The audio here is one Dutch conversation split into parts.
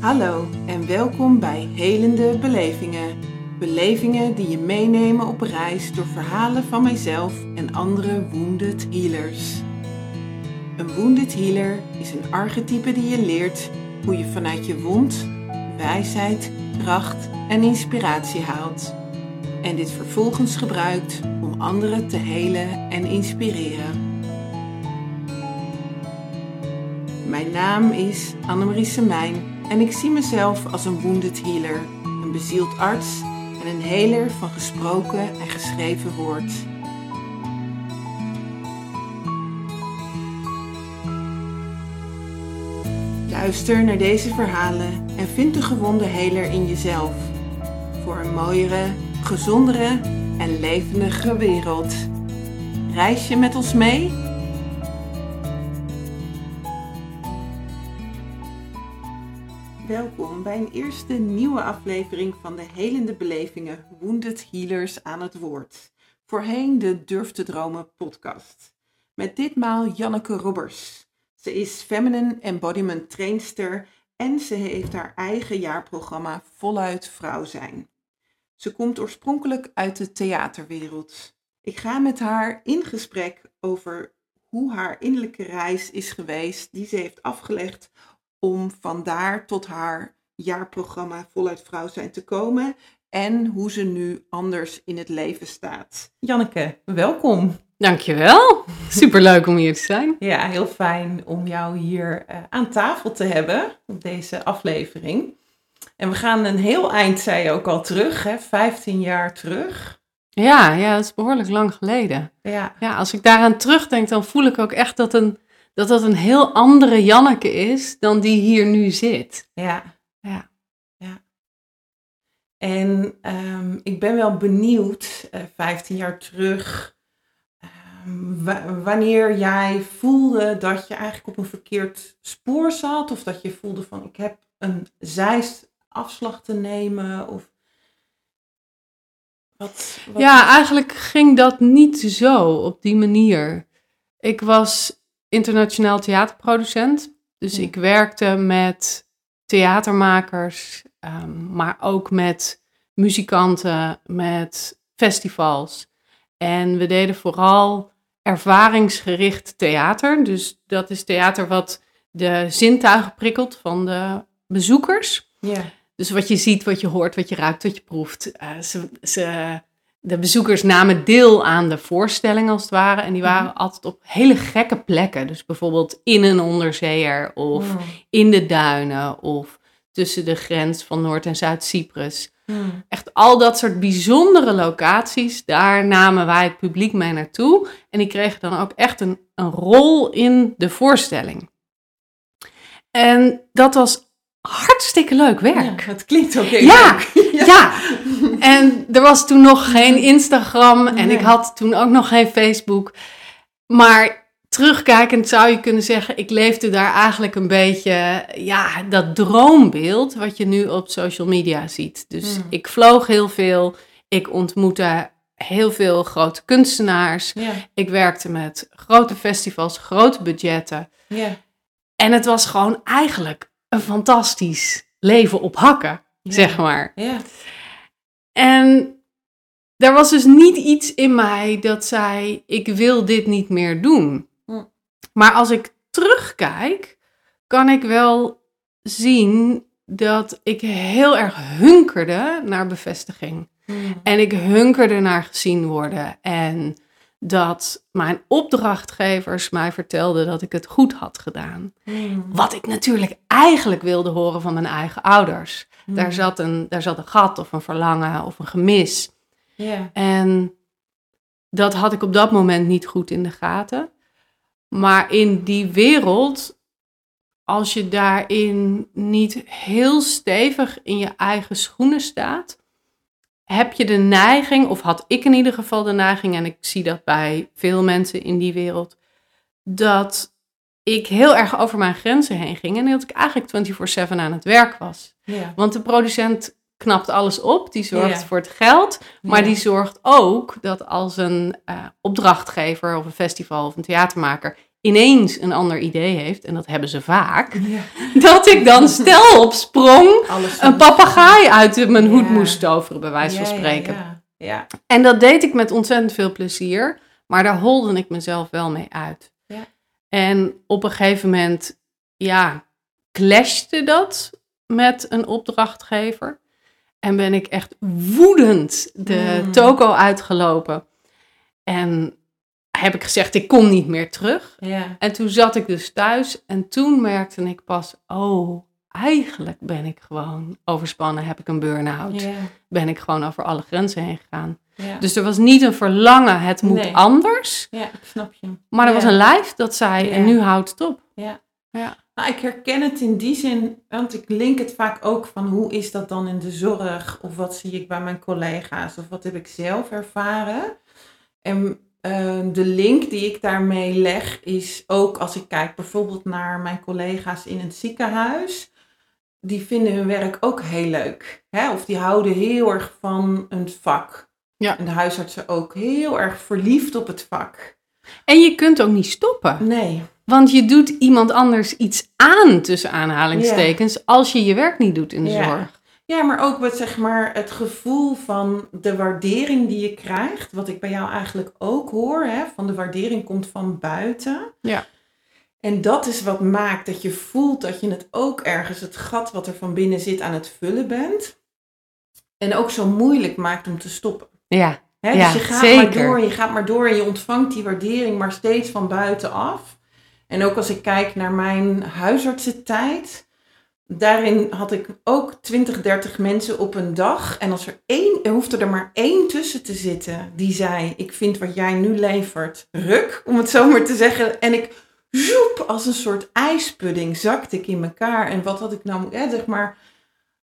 Hallo en welkom bij Helende Belevingen. Belevingen die je meenemen op reis door verhalen van mijzelf en andere wounded healers. Een wounded healer is een archetype die je leert hoe je vanuit je wond wijsheid, kracht en inspiratie haalt. En dit vervolgens gebruikt om anderen te helen en inspireren. Mijn naam is Annemarie Semijn en ik zie mezelf als een wounded healer, een bezield arts en een heler van gesproken en geschreven woord. Luister naar deze verhalen en vind de gewonde heler in jezelf. Voor een mooiere, gezondere en levendige wereld. Reis je met ons mee? Welkom bij een eerste nieuwe aflevering van de Helende Belevingen Wounded Healers aan het Woord. Voorheen de Durf te Dromen podcast. Met ditmaal Janneke Robbers. Ze is feminine embodiment trainster en ze heeft haar eigen jaarprogramma Voluit Vrouw Zijn. Ze komt oorspronkelijk uit de theaterwereld. Ik ga met haar in gesprek over hoe haar innerlijke reis is geweest die ze heeft afgelegd om vandaar tot haar jaarprogramma Voluit Vrouw Zijn te komen en hoe ze nu anders in het leven staat. Janneke, welkom. Dankjewel. Superleuk om hier te zijn. Ja, heel fijn om jou hier uh, aan tafel te hebben op deze aflevering. En we gaan een heel eind, zei je ook al, terug, hè? 15 jaar terug. Ja, ja, dat is behoorlijk lang geleden. Ja. ja, als ik daaraan terugdenk, dan voel ik ook echt dat, een, dat dat een heel andere Janneke is dan die hier nu zit. Ja, ja, ja. En um, ik ben wel benieuwd, uh, 15 jaar terug, wanneer jij voelde dat je eigenlijk op een verkeerd spoor zat, of dat je voelde van ik heb een zijafslag te nemen, of wat, wat, Ja, eigenlijk ging dat niet zo op die manier. Ik was internationaal theaterproducent, dus ik werkte met theatermakers, um, maar ook met muzikanten, met festivals. En we deden vooral ervaringsgericht theater. Dus dat is theater wat de zintuigen prikkelt van de bezoekers. Ja. Dus wat je ziet, wat je hoort, wat je ruikt, wat je proeft. Uh, ze, ze, de bezoekers namen deel aan de voorstelling als het ware. En die waren mhm. altijd op hele gekke plekken. Dus bijvoorbeeld in een onderzeeër of in de duinen of tussen de grens van Noord- en Zuid-Cyprus. Echt al dat soort bijzondere locaties, daar namen wij het publiek mee naartoe. En die kregen dan ook echt een, een rol in de voorstelling. En dat was hartstikke leuk werk. Ja, het klinkt ook heel ja, leuk. Ja. ja, en er was toen nog geen Instagram en ik had toen ook nog geen Facebook. Maar terugkijkend zou je kunnen zeggen, ik leefde daar eigenlijk een beetje, ja, dat droombeeld wat je nu op social media ziet. Dus hmm. ik vloog heel veel, ik ontmoette heel veel grote kunstenaars, ik werkte met grote festivals, grote budgetten. En het was gewoon eigenlijk een fantastisch leven op hakken, zeg maar. En er was dus niet iets in mij dat zei: ik wil dit niet meer doen. Maar als ik terugkijk, kan ik wel zien dat ik heel erg hunkerde naar bevestiging. Hmm. En ik hunkerde naar gezien worden. En dat mijn opdrachtgevers mij vertelden dat ik het goed had gedaan. Hmm. Wat ik natuurlijk eigenlijk wilde horen van mijn eigen ouders. Hmm. Daar, zat een, daar zat een gat of een verlangen of een gemis. Yeah. En dat had ik op dat moment niet goed in de gaten. Maar in die wereld, als je daarin niet heel stevig in je eigen schoenen staat, heb je de neiging, of had ik in ieder geval de neiging, en ik zie dat bij veel mensen in die wereld, dat ik heel erg over mijn grenzen heen ging en dat ik eigenlijk 24/7 aan het werk was. Ja. Want de producent knapt alles op, die zorgt voor het geld, maar die zorgt ook dat als een uh, opdrachtgever of een festival of een theatermaker ineens een ander idee heeft, en dat hebben ze vaak, Ja. dat ik dan stel op sprong een papegaai uit mijn hoed moest toveren, bij wijze van spreken. Ja, ja. En dat deed ik met ontzettend veel plezier, maar daar holde ik mezelf wel mee uit. Ja. En op een gegeven moment, ja, clashte dat met een opdrachtgever. En ben ik echt woedend de Mm. toko uitgelopen. En heb ik gezegd, ik kom niet meer terug. ja. En toen zat ik dus thuis en toen merkte ik pas, oh, eigenlijk ben ik gewoon overspannen, heb ik een burn-out. ja. Ben ik gewoon over alle grenzen heen gegaan. ja. Dus er was niet een verlangen, het moet Nee. anders. ja, ik snap je. Maar er was een lijf dat zei, en nu houdt het op. Ja. Ja. Nou, ik herken het in die zin, want ik link het vaak ook van hoe is dat dan in de zorg? Of wat zie ik bij mijn collega's? Of wat heb ik zelf ervaren? En eh, de link die ik daarmee leg is ook als ik kijk bijvoorbeeld naar mijn collega's in het ziekenhuis. Die vinden hun werk ook heel leuk. Hè? Of die houden heel erg van een vak. Ja. En de huisartsen ook heel erg verliefd op het vak. En je kunt ook niet stoppen. Nee. Want je doet iemand anders iets aan, tussen aanhalingstekens, als je je werk niet doet in de zorg. Ja, maar ook wat zeg maar het gevoel van de waardering die je krijgt, wat ik bij jou eigenlijk ook hoor, hè, van de waardering komt van buiten. Ja. En dat is wat maakt dat je voelt dat je het ook ergens het gat wat er van binnen zit aan het vullen bent. En ook zo moeilijk maakt om te stoppen. Ja, Hè, Ja, dus je gaat maar zeker. door, je gaat maar door en je ontvangt die waardering, maar steeds van buitenaf. En ook als ik kijk naar mijn huisartsentijd, daarin had ik ook 20, 30 mensen op een dag. En als er één, er hoefde er maar één tussen te zitten die zei, ik vind wat jij nu levert ruk, om het zo maar te zeggen. En ik, zoep, als een soort ijspudding zakte ik in elkaar. En wat had ik nou, zeg maar...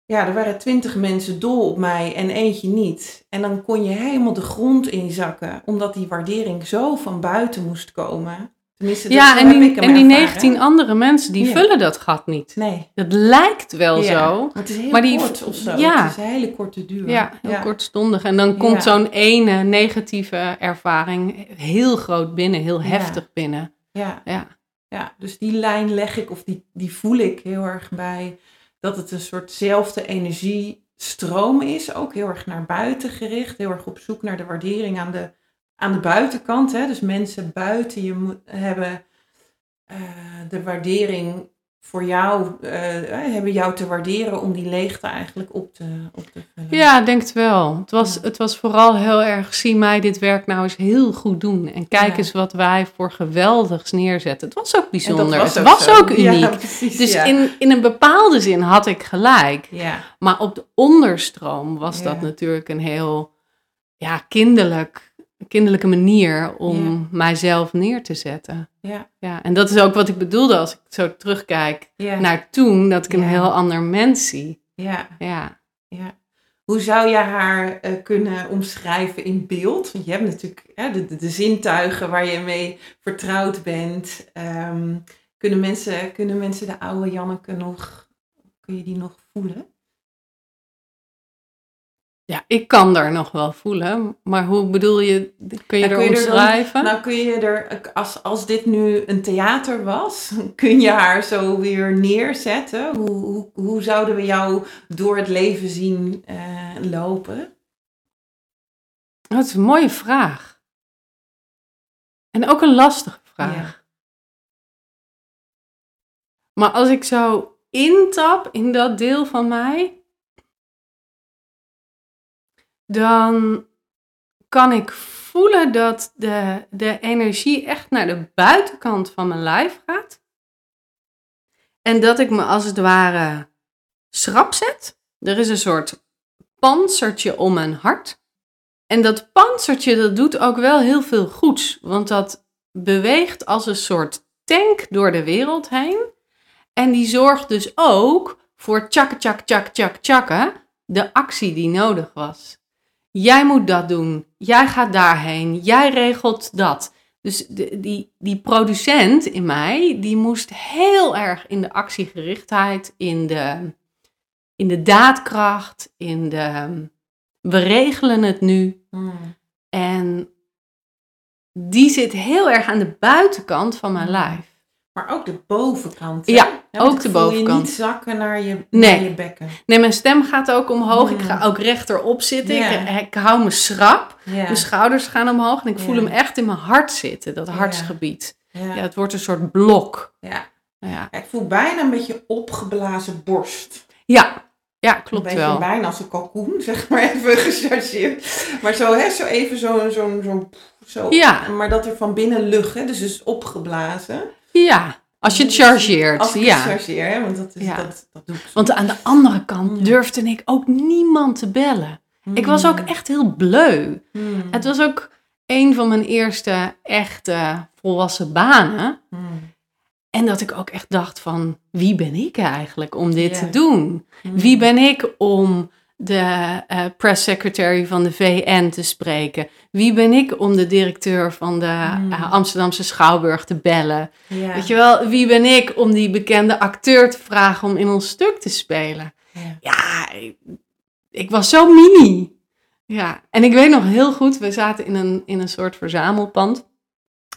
Ja, er waren twintig mensen dol op mij en eentje niet. En dan kon je helemaal de grond inzakken, omdat die waardering zo van buiten moest komen. Tenminste, dat ja en die, en die ervaren. 19 andere mensen, die Ja. vullen dat gat niet. Nee. Het lijkt wel Ja, zo. maar Het is heel Maar die- kort of zo. ja. Het is een hele korte duur. Ja, heel kortstondig. En dan komt zo'n ene negatieve ervaring heel groot binnen, heel heftig binnen. Ja, Ja. ja, dus die lijn leg ik, of die, die voel ik heel erg bij, dat het een soortzelfde energiestroom is. Ook heel erg naar buiten gericht. Heel erg op zoek naar de waardering aan de, aan de buitenkant. Hè? Dus mensen buiten je moet, hebben eh, de waardering voor jou, eh, eh, hebben jou te waarderen om die leegte eigenlijk op te, op te vullen. Ja, denk het wel. Het was, Ja. het was vooral heel erg, zie mij dit werk nou eens heel goed doen. En kijk Ja. eens wat wij voor geweldigs neerzetten. Het was ook bijzonder. het was zo. ook uniek. Ja, precies, dus in, in een bepaalde zin had ik gelijk. Maar op de onderstroom was dat natuurlijk een heel ja, kinderlijk, kinderlijke manier om Ja. mijzelf neer te zetten. ja, Ja, en dat is ook wat ik bedoelde als ik zo terugkijk ja. naar toen, dat ik een Ja. heel ander mens zie. ja. Ja. Ja. Hoe zou je haar eh, kunnen omschrijven in beeld? Want je hebt natuurlijk hè, de, de, de zintuigen waar je mee vertrouwd bent. Ehm, kunnen, mensen, kunnen mensen de oude Janneke nog, kun je die nog voelen? Ja, ik kan daar nog wel voelen, maar hoe bedoel je, kun je er kun je er dan- omschrijven? Nou kun je er, als, als dit nu een theater was, kun je haar zo weer neerzetten? Hoe, hoe, hoe zouden we jou door het leven zien eh, lopen? Dat is een mooie vraag. En ook een lastige vraag. Ja. Maar als ik zo intap in dat deel van mij, dan kan ik voelen dat de, de energie echt naar de buitenkant van mijn lijf gaat. En dat ik me als het ware schrap zet. Er is een soort panzertje om mijn hart. En dat panzertje, dat doet ook wel heel veel goeds. Want dat beweegt als een soort tank door de wereld heen. En die zorgt dus ook voor tjak, tjak, tjak, tjak, tjakken. De actie die nodig was. Jij moet dat doen. Jij gaat daarheen. Jij regelt dat. Dus de, die, die producent in mij, die moest heel erg in de actiegerichtheid, in de, in de daadkracht, in de we regelen het nu. Hmm. En die zit heel erg aan de buitenkant van mijn lijf. Maar ook de bovenkant. hè? Ja, ook de bovenkant. je niet zakken naar je, Nee. naar je bekken. Nee, mijn stem gaat ook omhoog. Ik ga ook rechterop zitten. Ik, ik hou me schrap. Ja. Mijn schouders gaan omhoog. En ik voel hem echt in mijn hart zitten, dat hartsgebied. ja. Het wordt een soort blok. Ja. Ja, Ja, ik voel bijna een beetje opgeblazen borst. ja, ja Een klopt beetje wel. bijna als een kalkoen, zeg maar even gechargeerd. Maar zo, hè, zo even zo, zo, zo, zo. Ja. Maar dat er van binnen lucht, hè, dus is opgeblazen. Ja, als je het chargeert. Als ik ja. het chargeer, hè, want dat, is, Ja. dat, dat doe ik Want aan de andere kant durfde ik ook niemand te bellen. Ik was ook echt heel bleu. Mm. Het was ook een van mijn eerste echte volwassen banen. Mm. En dat ik ook echt dacht van, wie ben ik eigenlijk om dit te doen? Wie ben ik om de eh press secretary van de VN te spreken? Wie ben ik om de directeur van de Mm. eh, Amsterdamse Schouwburg te bellen? Ja. Weet je wel, wie ben ik om die bekende acteur te vragen om in ons stuk te spelen? Ja. Ja, ik, ik was zo mini. Ja, en ik weet nog heel goed, we zaten in een, in een soort verzamelpand,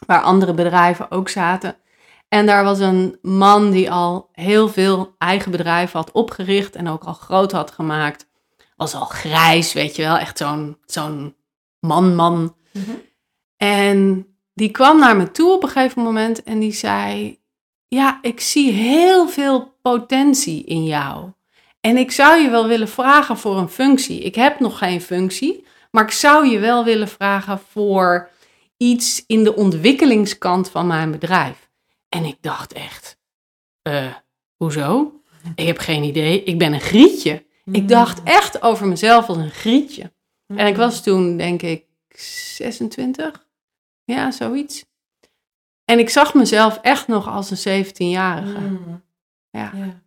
waar andere bedrijven ook zaten. En daar was een man die al heel veel eigen bedrijven had opgericht en ook al groot had gemaakt. Was al grijs, weet je wel, echt zo'n zo'n man-man. Mhm. En die kwam naar me toe op een gegeven moment en die zei: Ja, ik zie heel veel potentie in jou. En ik zou je wel willen vragen voor een functie. Ik heb nog geen functie, maar ik zou je wel willen vragen voor iets in de ontwikkelingskant van mijn bedrijf. En ik dacht echt: eh, Hoezo? Ik heb geen idee. Ik ben een grietje. Ik dacht echt over mezelf als een grietje. En ik was toen, denk ik, 26. Ja, zoiets. En ik zag mezelf echt nog als een 17-jarige. Mm. Ja. Ja.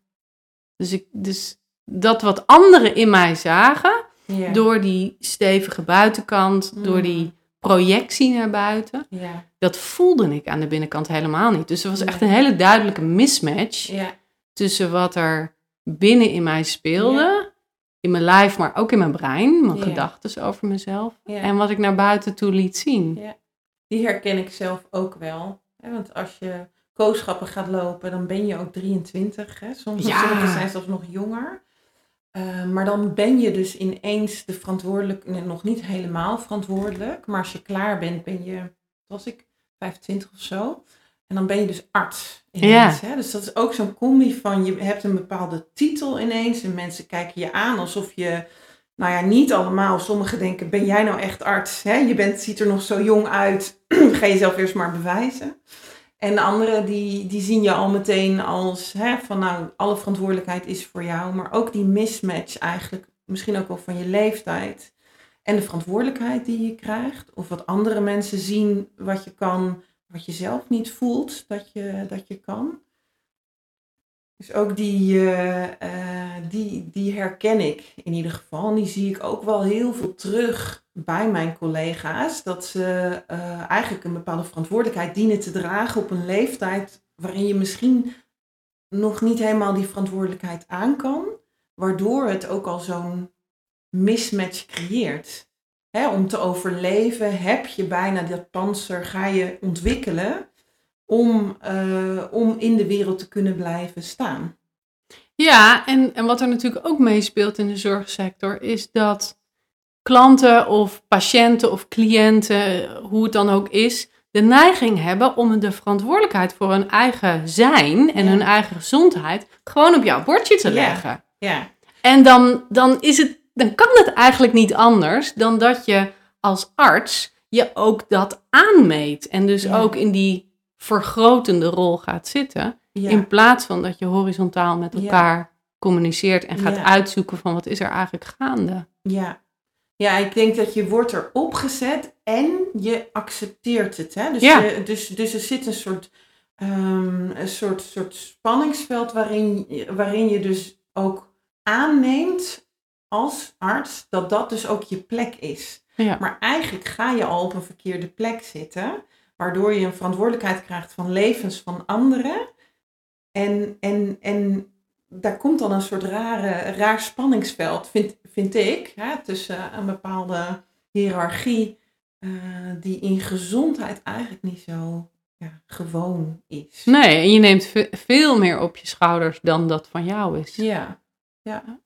Dus, ik, dus dat wat anderen in mij zagen, door die stevige buitenkant, Mm. door die projectie naar buiten, Ja. dat voelde ik aan de binnenkant helemaal niet. Dus er was echt een hele duidelijke mismatch Ja. tussen wat er binnen in mij speelde. In mijn lijf, maar ook in mijn brein, mijn Ja. gedachten over mezelf, Ja. en wat ik naar buiten toe liet zien. Ja. Die herken ik zelf ook wel. Hè, Want als je kooschappen gaat lopen, dan ben je ook 23. Hè? Soms, Ja. Zijn zelfs nog jonger. Eh, maar dan ben je dus ineens de verantwoordelijk, nee, nog niet helemaal verantwoordelijk. Maar als je klaar bent, ben je, was ik, 25 of zo. En dan ben je dus arts ineens. Hè? Dus dat is ook zo'n combi van, je hebt een bepaalde titel ineens. En mensen kijken je aan alsof je, nou ja, niet allemaal. Sommigen denken, ben jij nou echt arts? Hè? Je bent, ziet er nog zo jong uit. Ga jezelf eerst maar bewijzen. En de anderen die, die zien je al meteen als hè, van nou, alle verantwoordelijkheid is voor jou. Maar ook die mismatch eigenlijk, misschien ook wel van je leeftijd. En de verantwoordelijkheid die je krijgt. Of wat andere mensen zien wat je kan, wat je zelf niet voelt dat je, dat je kan. Dus ook die, eh, eh, die, die herken ik in ieder geval. En die zie ik ook wel heel veel terug bij mijn collega's. Dat ze eh, eigenlijk een bepaalde verantwoordelijkheid dienen te dragen op een leeftijd waarin je misschien nog niet helemaal die verantwoordelijkheid aan kan. Waardoor het ook al zo'n mismatch creëert. Hè, om te overleven heb je bijna dat panzer, ga je ontwikkelen om, eh, om in de wereld te kunnen blijven staan. Ja, en, en wat er natuurlijk ook meespeelt in de zorgsector is dat klanten of patiënten of cliënten, hoe het dan ook is, de neiging hebben om de verantwoordelijkheid voor hun eigen zijn en Ja. hun eigen gezondheid gewoon op jouw bordje te Ja. leggen. Ja, En dan, dan, is het, dan kan het eigenlijk niet anders dan dat je als arts je ook dat aanmeet. En dus Ja. ook in die vergrotende rol gaat zitten. ja. In plaats van dat je horizontaal met Ja. elkaar communiceert en gaat uitzoeken van wat is er eigenlijk gaande. Ja. ja, ik denk dat je wordt erop gezet en je accepteert het. Hè? Dus, je, dus, dus er zit een soort, ehm, een soort, soort spanningsveld waarin, waarin je dus ook aanneemt als arts dat dat dus ook je plek is. Ja. Maar eigenlijk ga je al op een verkeerde plek zitten, waardoor je een verantwoordelijkheid krijgt van levens van anderen. En, en, en daar komt dan een soort rare, raar spanningsveld, vind, vind ik, hè, tussen een bepaalde hiërarchie eh, die in gezondheid eigenlijk niet zo ja, gewoon is. Nee, en je neemt ve- veel meer op je schouders dan dat van jou is. Ja, ja.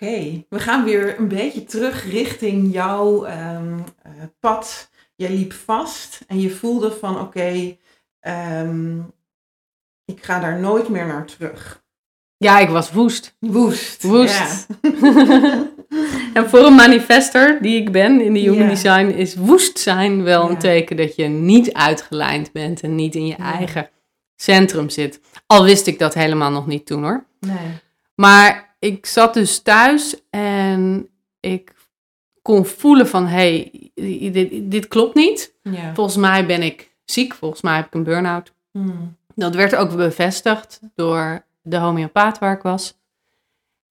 Oké, we gaan weer een beetje terug richting jouw ehm, eh, pad. Jij liep vast en je voelde van oké, ehm, ik ga daar nooit meer naar terug. Ja, ik was woest. Woest. Woest. Ja. En voor een manifester die ik ben in de Human. Design is woest zijn wel een teken dat je niet uitgelijnd bent en niet in je eigen centrum zit. Al wist ik dat helemaal nog niet toen hoor. nee. Maar ik zat dus thuis en ik kon voelen van hé, hey, dit, dit klopt niet. Ja. Volgens mij ben ik ziek, volgens mij heb ik een burn-out. Hmm. Dat werd ook bevestigd door de homeopaat waar ik was.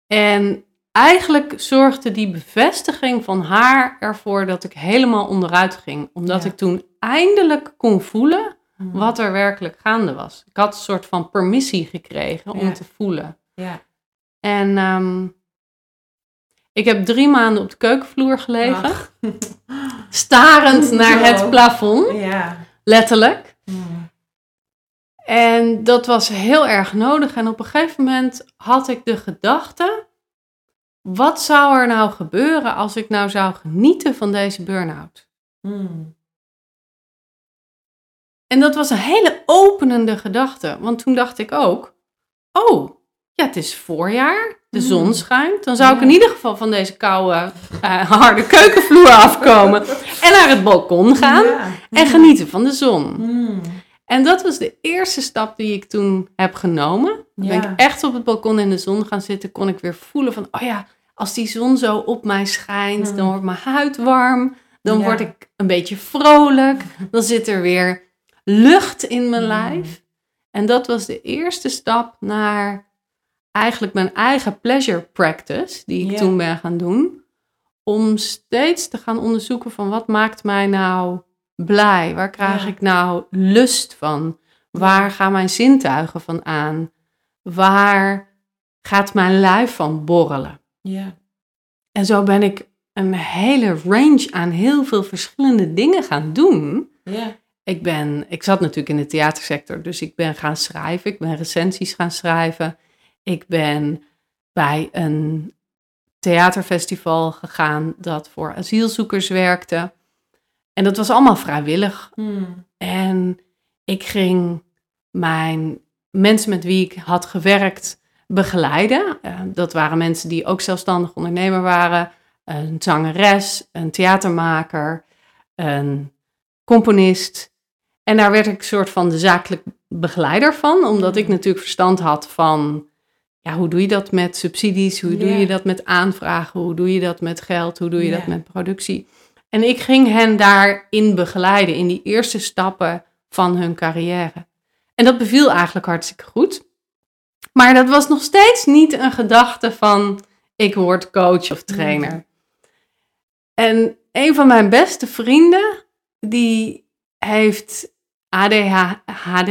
En eigenlijk zorgde die bevestiging van haar ervoor dat ik helemaal onderuit ging. Omdat Ja. ik toen eindelijk kon voelen Hmm. wat er werkelijk gaande was. Ik had een soort van permissie gekregen om Ja. te voelen. Ja. En ehm, ik heb drie maanden op de keukenvloer gelegen, Ach. starend naar het plafond, Ja. letterlijk. Hmm. En dat was heel erg nodig. En op een gegeven moment had ik de gedachte: wat zou er nou gebeuren als ik nou zou genieten van deze burn-out? Hmm. En dat was een hele openende gedachte. Want toen dacht ik ook: oh, ja, het is voorjaar, de Mm. zon schijnt. Dan zou ik in ieder geval van deze koude, eh, harde keukenvloer afkomen en naar het balkon gaan en genieten van de zon. Hmm. En dat was de eerste stap die ik toen heb genomen. Dan ben ik echt op het balkon in de zon gaan zitten. Kon ik weer voelen van, oh ja, als die zon zo op mij schijnt, Mm. dan wordt mijn huid warm. Dan word ik een beetje vrolijk. Dan zit er weer lucht in mijn Mm. lijf. En dat was de eerste stap naar eigenlijk mijn eigen pleasure practice, die ik toen ben gaan doen. Om steeds te gaan onderzoeken van wat maakt mij nou blij? Waar krijg Ja. ik nou lust van? Waar gaan mijn zintuigen van aan? Waar gaat mijn lijf van borrelen? Ja. En zo ben ik een hele range aan heel veel verschillende dingen gaan doen. Ja. Ik, ben, ik zat natuurlijk in de theatersector, dus ik ben gaan schrijven. Ik ben recensies gaan schrijven. Ik ben bij een theaterfestival gegaan dat voor asielzoekers werkte. En dat was allemaal vrijwillig. Hmm. En ik ging mijn mensen met wie ik had gewerkt begeleiden. Eh, dat waren mensen die ook zelfstandig ondernemer waren. Een zangeres, een theatermaker, een componist. En daar werd ik een soort van de zakelijk begeleider van. Omdat ik Mm. natuurlijk verstand had van... Ja, hoe doe je dat met subsidies? Hoe doe je dat met aanvragen? Hoe doe je dat met geld? Hoe doe je dat met productie? En ik ging hen daarin begeleiden, in die eerste stappen van hun carrière. En dat beviel eigenlijk hartstikke goed. Maar dat was nog steeds niet een gedachte van ik word coach of trainer. En een van mijn beste vrienden, die heeft ADHD.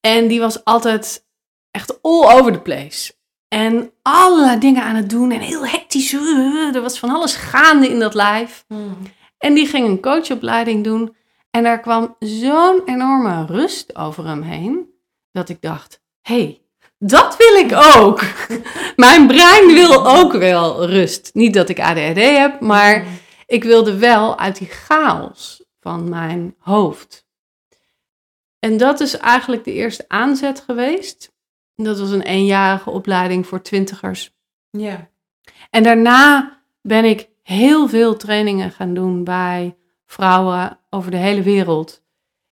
En die was altijd echt all over the place. En allerlei dingen aan het doen en heel hectisch. Er was van alles gaande in dat lijf. Hmm. En die ging een coachopleiding doen. En daar kwam zo'n enorme rust over hem heen. Dat ik dacht, hé, hey, dat wil ik ook. Mijn brein wil ook wel rust. Niet dat ik ADHD heb, maar ik wilde wel uit die chaos van mijn hoofd. En dat is eigenlijk de eerste aanzet geweest. Dat was een eenjarige opleiding voor twintigers. Ja. En daarna ben ik heel veel trainingen gaan doen bij vrouwen over de hele wereld.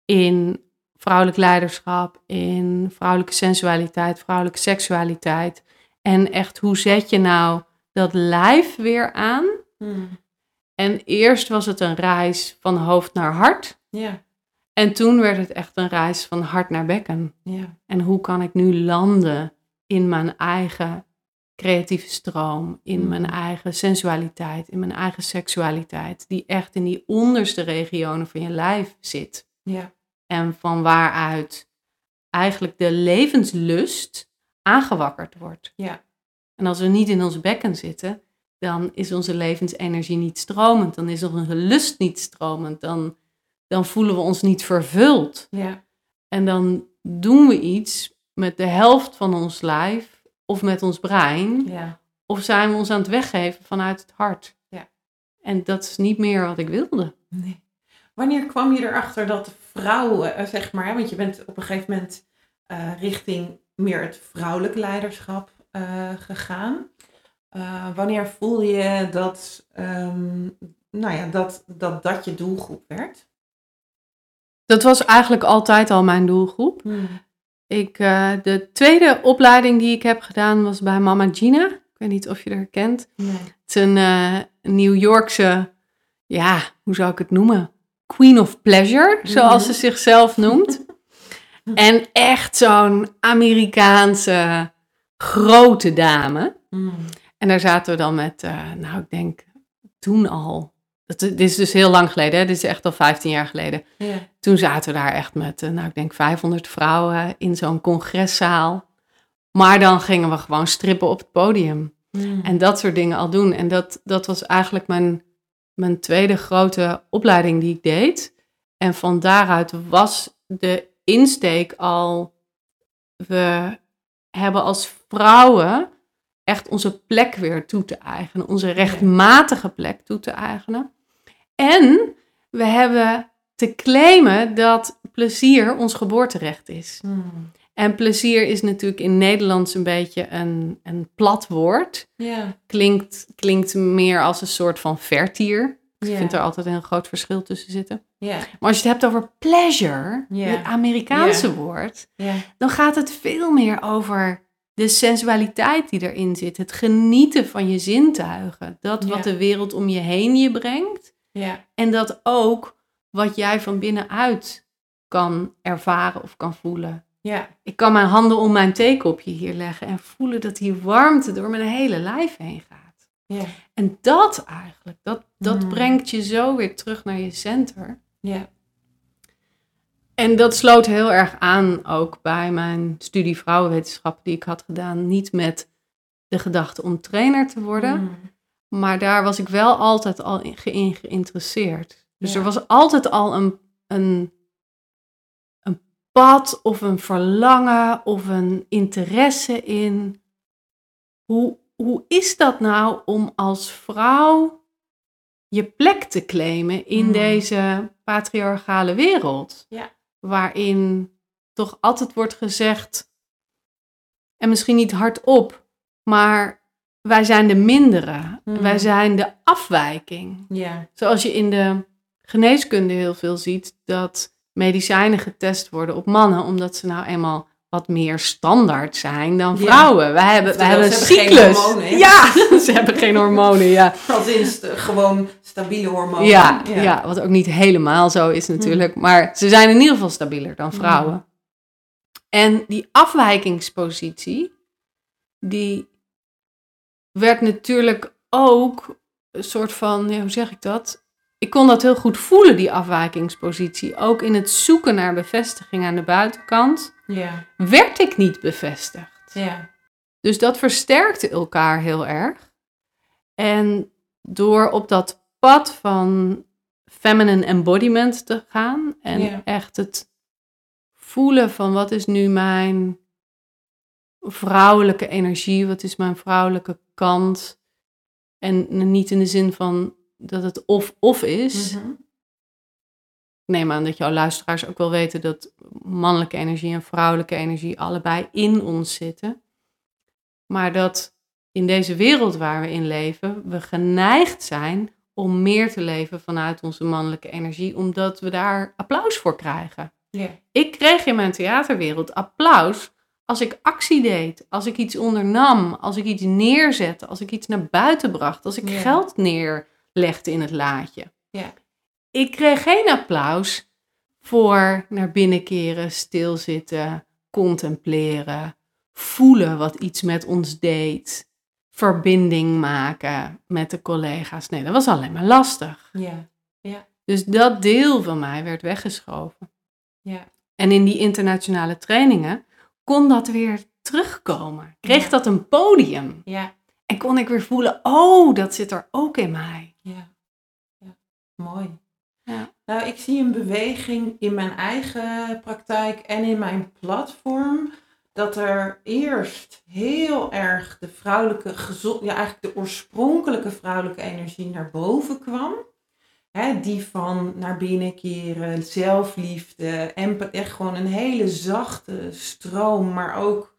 In vrouwelijk leiderschap, in vrouwelijke sensualiteit, vrouwelijke seksualiteit. En echt, hoe zet je nou dat lijf weer aan? Hmm. En eerst was het een reis van hoofd naar hart. Ja. En toen werd het echt een reis van hart naar bekken. Ja. En hoe kan ik nu landen in mijn eigen creatieve stroom, in Mm. mijn eigen sensualiteit, in mijn eigen seksualiteit, die echt in die onderste regionen van je lijf zit. Ja. En van waaruit eigenlijk de levenslust aangewakkerd wordt. Ja. En als we niet in ons bekken zitten, dan is onze levensenergie niet stromend. Dan is onze lust niet stromend. Dan, dan voelen we ons niet vervuld. Ja. En dan doen we iets met de helft van ons lijf of met ons brein. Ja. Of zijn we ons aan het weggeven vanuit het hart. Ja. En dat is niet meer wat ik wilde. Nee. Wanneer kwam je erachter dat vrouwen, eh, zeg maar, want je bent op een gegeven moment eh, richting meer het vrouwelijk leiderschap eh, gegaan. Wanneer voel je dat, ehm, nou ja, dat, dat dat je doelgroep werd? Dat was eigenlijk altijd al mijn doelgroep. Ik, eh, de tweede opleiding die ik heb gedaan was bij Mama Gina. Ik weet niet of je haar kent. Nee. Het is een eh, New Yorkse, ja, hoe zou ik het noemen? Queen of Pleasure, zoals ze zichzelf noemt. en echt zo'n Amerikaanse grote dame. Mm. En daar zaten we dan met, eh, nou ik denk toen al, dat, dit is dus heel lang geleden, hè? dit is echt al 15 jaar geleden. Ja. Toen zaten we daar echt met, eh, nou ik denk 500 vrouwen in zo'n congreszaal. Maar dan gingen we gewoon strippen op het podium. Mm. En dat soort dingen al doen. En dat, dat was eigenlijk mijn, mijn tweede grote opleiding die ik deed. En van daaruit was de insteek al, we hebben als vrouwen echt onze plek weer toe te eigenen. Onze rechtmatige plek toe te eigenen. En we hebben te claimen dat plezier ons geboorterecht is. Mm. En plezier is natuurlijk in Nederlands een beetje een, een plat woord. Ja. Klinkt, klinkt meer als een soort van vertier. Ik Ja. vind er altijd een groot verschil tussen zitten. Ja. Maar als je het hebt over pleasure, het Amerikaanse woord, dan gaat het veel meer over de sensualiteit die erin zit. Het genieten van je zintuigen. Dat wat de wereld om je heen je brengt. En dat ook wat jij van binnenuit kan ervaren of kan voelen. Ja. Ik kan mijn handen om mijn theekopje hier leggen en voelen dat die warmte door mijn hele lijf heen gaat. Ja. En dat eigenlijk, dat, dat Mm. brengt je zo weer terug naar je center. Ja. En dat sloot heel erg aan ook bij mijn studie vrouwenwetenschap die ik had gedaan. Niet met de gedachte om trainer te worden, Mm. maar daar was ik wel altijd al in geïnteresseerd. Dus Ja. er was altijd al een, een, een pad of een verlangen of een interesse in. Hoe, hoe is dat nou om als vrouw je plek te claimen in Hmm. deze patriarchale wereld? Ja. Waarin toch altijd wordt gezegd, en misschien niet hardop, maar wij zijn de mindere. Hmm. Wij zijn de afwijking. Ja. Zoals je in de geneeskunde heel veel ziet, dat medicijnen getest worden op mannen, omdat ze nou eenmaal wat meer standaard zijn dan Ja. vrouwen. Wij hebben, wij hebben een ze hebben geen cyclus. hormonen, ja, ze hebben geen hormonen, ja. St- gewoon stabiele hormonen. Ja, ja. wat ook niet helemaal zo is natuurlijk. Maar ze zijn in ieder geval stabieler dan vrouwen. En die afwijkingspositie, die werd natuurlijk ook een soort van, ja, hoe zeg ik dat? Ik kon dat heel goed voelen, die afwijkingspositie. Ook in het zoeken naar bevestiging aan de buitenkant, Ja. werd ik niet bevestigd. Ja. Dus dat versterkte elkaar heel erg. En door op dat pad van feminine embodiment te gaan en Ja. echt het voelen van wat is nu mijn vrouwelijke energie, wat is mijn vrouwelijke kant. En niet in de zin van dat het of-of is. Mhm. Ik neem aan dat jouw luisteraars ook wel weten dat mannelijke energie en vrouwelijke energie allebei in ons zitten. Maar dat in deze wereld waar we in leven, we geneigd zijn om meer te leven vanuit onze mannelijke energie, omdat we daar applaus voor krijgen. Ik kreeg in mijn theaterwereld applaus als ik actie deed, als ik iets ondernam, als ik iets neerzette, als ik iets naar buiten bracht, als ik geld neerlegde in het laadje. Ja. Ik kreeg geen applaus voor naar binnen keren, stilzitten, contempleren, voelen wat iets met ons deed, verbinding maken met de collega's. Nee, dat was alleen maar lastig. Ja. Dus dat deel van mij werd weggeschoven. Ja. En in die internationale trainingen kon dat weer terugkomen. Kreeg Ja. dat een podium. Ja. En kon ik weer voelen, oh, dat zit er ook in mij. Mooi. Ja. Nou, ik zie een beweging in mijn eigen praktijk en in mijn platform. Dat er eerst heel erg de vrouwelijke, gezond, ja, eigenlijk de oorspronkelijke vrouwelijke energie naar boven kwam. Hè, die van naar binnen keren, zelfliefde, en echt gewoon een hele zachte stroom, maar ook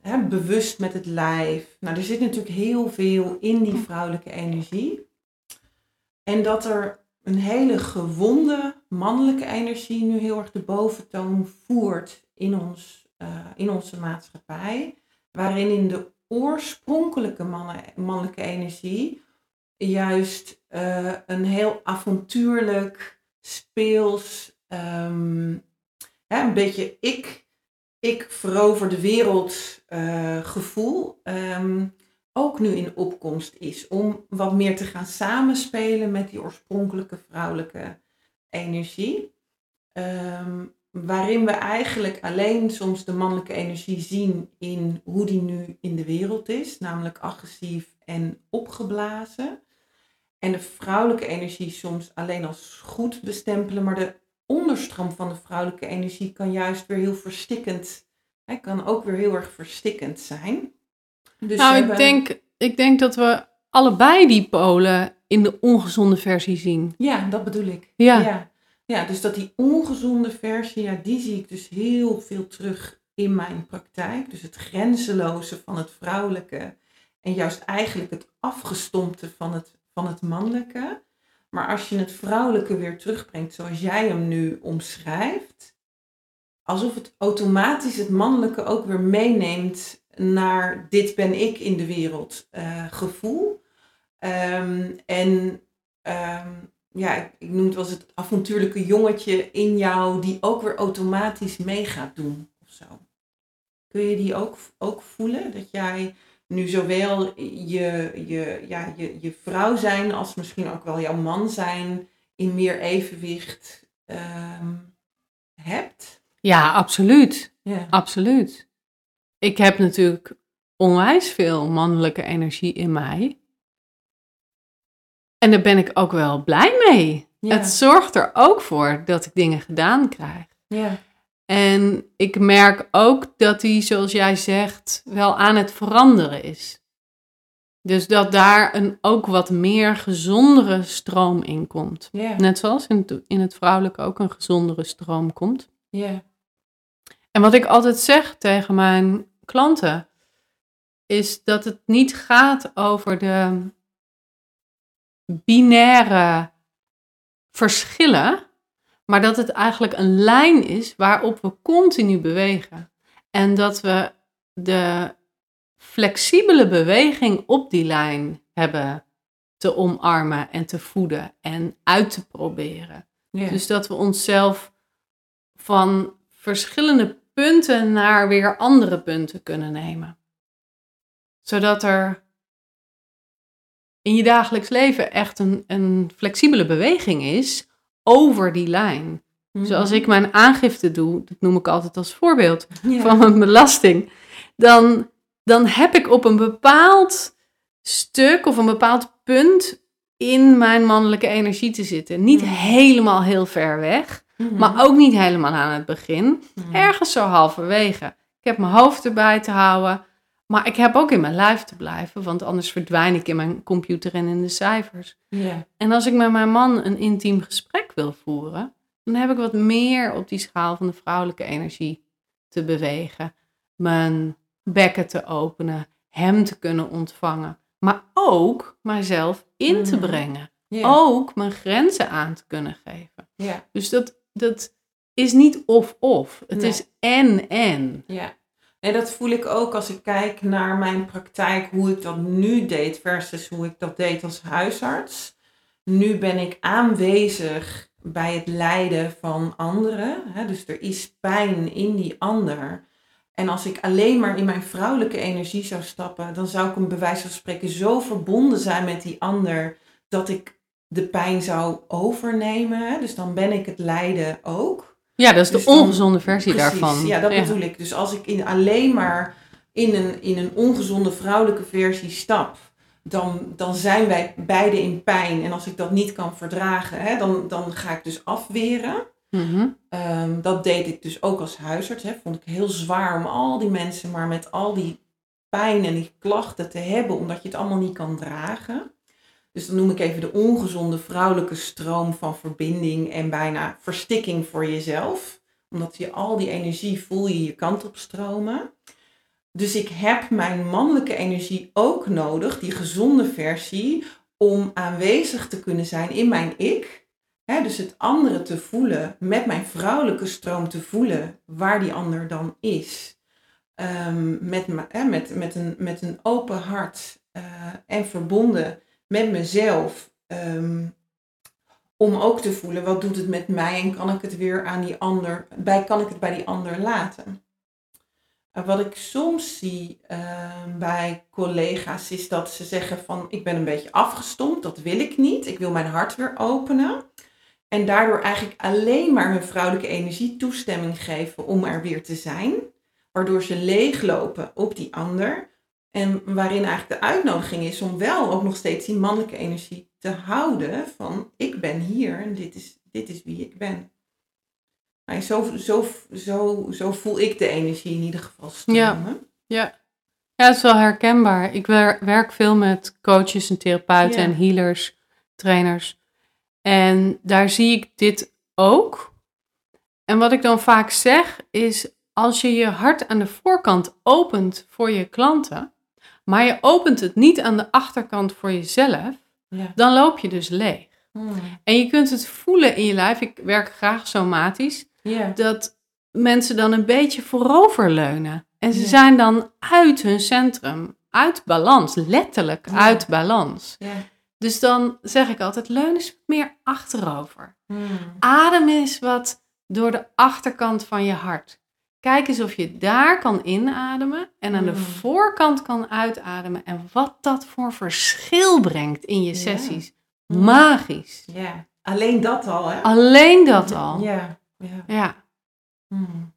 hè, bewust met het lijf. Nou, er zit natuurlijk heel veel in die vrouwelijke energie. En dat er een hele gewonde mannelijke energie nu heel erg de boventoon voert in, ons, uh, in onze maatschappij. Waarin in de oorspronkelijke mannelijke energie juist uh, een heel avontuurlijk, speels, um, een beetje ik, ik verover de wereld uh, gevoel. Um, ook nu in opkomst is. Om wat meer te gaan samenspelen met die oorspronkelijke vrouwelijke energie. Um, waarin we eigenlijk alleen soms de mannelijke energie zien in hoe die nu in de wereld is, namelijk agressief en opgeblazen. En de vrouwelijke energie soms alleen als goed bestempelen, maar de onderstroom van de vrouwelijke energie kan juist weer heel verstikkend, hij kan ook weer heel erg verstikkend zijn. Dus nou, ik, denk, ik denk dat we allebei die polen in de ongezonde versie zien. Ja, dat bedoel ik. Ja. ja. Ja, dus dat die ongezonde versie, ja, die zie ik dus heel veel terug in mijn praktijk. Dus het grenzeloze van het vrouwelijke en juist eigenlijk het afgestompte van het, van het mannelijke. Maar als je het vrouwelijke weer terugbrengt zoals jij hem nu omschrijft, alsof het automatisch het mannelijke ook weer meeneemt naar dit ben ik in de wereld uh, gevoel. Um, en um, ja, ik, ik noem het wel eens het avontuurlijke jongetje in jou die ook weer automatisch mee gaat doen of zo. Kun je die ook, ook voelen? Dat jij nu zowel je, je, ja, je, je vrouw zijn als misschien ook wel jouw man zijn in meer evenwicht um, hebt? Ja, absoluut. Ja. Absoluut. Ik heb natuurlijk onwijs veel mannelijke energie in mij. En daar ben ik ook wel blij mee. Het zorgt er ook voor dat ik dingen gedaan krijg. Ja. En ik merk ook dat die, zoals jij zegt, wel aan het veranderen is. Dus dat daar een ook wat meer gezondere stroom in komt. Net zoals in het, in het vrouwelijke ook een gezondere stroom komt. Ja. En wat ik altijd zeg tegen mijn klanten, is dat het niet gaat over de binaire verschillen, maar dat het eigenlijk een lijn is waarop we continu bewegen. En dat we de flexibele beweging op die lijn hebben te omarmen en te voeden en uit te proberen. Dus dat we onszelf van verschillende punten naar weer andere punten kunnen nemen. Zodat er in je dagelijks leven echt een, een flexibele beweging is over die lijn. Dus als ik mijn aangifte doe, dat noem ik altijd als voorbeeld van mijn belasting, dan, dan heb ik op een bepaald stuk of een bepaald punt in mijn mannelijke energie te zitten. Niet mhm. helemaal heel ver weg, mhm. maar ook niet helemaal aan het begin. Mhm. Ergens zo halverwege. Ik heb mijn hoofd erbij te houden. Maar ik heb ook in mijn lijf te blijven, want anders verdwijn ik in mijn computer en in de cijfers. En als ik met mijn man een intiem gesprek wil voeren, dan heb ik wat meer op die schaal van de vrouwelijke energie te bewegen. Mijn bekken te openen, hem te kunnen ontvangen, maar ook mijzelf in te mhm. brengen. Ook mijn grenzen aan te kunnen geven. Dus dat, dat is niet of-of. Het is en-en. Ja. En dat voel ik ook als ik kijk naar mijn praktijk, hoe ik dat nu deed versus hoe ik dat deed als huisarts. Nu ben ik aanwezig bij het lijden van anderen. Hè? Dus er is pijn in die ander. En als ik alleen maar in mijn vrouwelijke energie zou stappen, dan zou ik een bewijs van spreken zo verbonden zijn met die ander dat ik de pijn zou overnemen. Dus dan ben ik het lijden ook. Ja, dat is de dus ongezonde versie precies, daarvan. Ja, dat bedoel ik. Dus als ik in, alleen maar in een, in een ongezonde vrouwelijke versie stap, dan, dan zijn wij beide in pijn. En als ik dat niet kan verdragen, hè, dan, dan ga ik dus afweren. Mhm. Ehm, dat deed ik dus ook als huisarts. Hè. Vond ik heel zwaar om al die mensen maar met al die pijn en die klachten te hebben, omdat je het allemaal niet kan dragen. Dus dan noem ik even de ongezonde vrouwelijke stroom van verbinding en bijna verstikking voor jezelf. Omdat je al die energie voel je je kant op stromen. Dus ik heb mijn mannelijke energie ook nodig, die gezonde versie, om aanwezig te kunnen zijn in mijn ik. dus het andere te voelen, met mijn vrouwelijke stroom te voelen waar die ander dan is. Um, met, met, met, een, met een open hart uh, en verbonden met mezelf. Ehm, om ook te voelen, wat doet het met mij en kan ik het weer aan die ander, bij, kan ik het bij die ander laten. wat ik soms zie ehm, bij collega's is dat ze zeggen van ik ben een beetje afgestompt, dat wil ik niet. Ik wil mijn hart weer openen. En daardoor eigenlijk alleen maar hun vrouwelijke energie toestemming geven om er weer te zijn. Waardoor ze leeglopen op die ander. En waarin eigenlijk de uitnodiging is om wel ook nog steeds die mannelijke energie te houden van ik ben hier en dit is, dit is wie ik ben. Maar zo, zo, zo, zo voel ik de energie in ieder geval stromen. Ja, ja. ja het is wel herkenbaar. Ik werk veel met coaches en therapeuten en healers, trainers. En daar zie ik dit ook. En wat ik dan vaak zeg is, als je je hart aan de voorkant opent voor je klanten, maar je opent het niet aan de achterkant voor jezelf, ja. dan loop je dus leeg. Hmm. En je kunt het voelen in je lijf. Ik werk graag somatisch. Dat mensen dan een beetje vooroverleunen. En ze zijn dan uit hun centrum, uit balans, letterlijk uit balans. Dus dan zeg ik altijd, leun eens meer achterover. Hmm. Adem eens wat door de achterkant van je hart. Kijk eens of je daar kan inademen en aan de mm. voorkant kan uitademen. En wat dat voor verschil brengt in je sessies. Mm. Magisch. Ja, alleen dat al, hè? Alleen dat al. Ja. Ja. ja. Mm.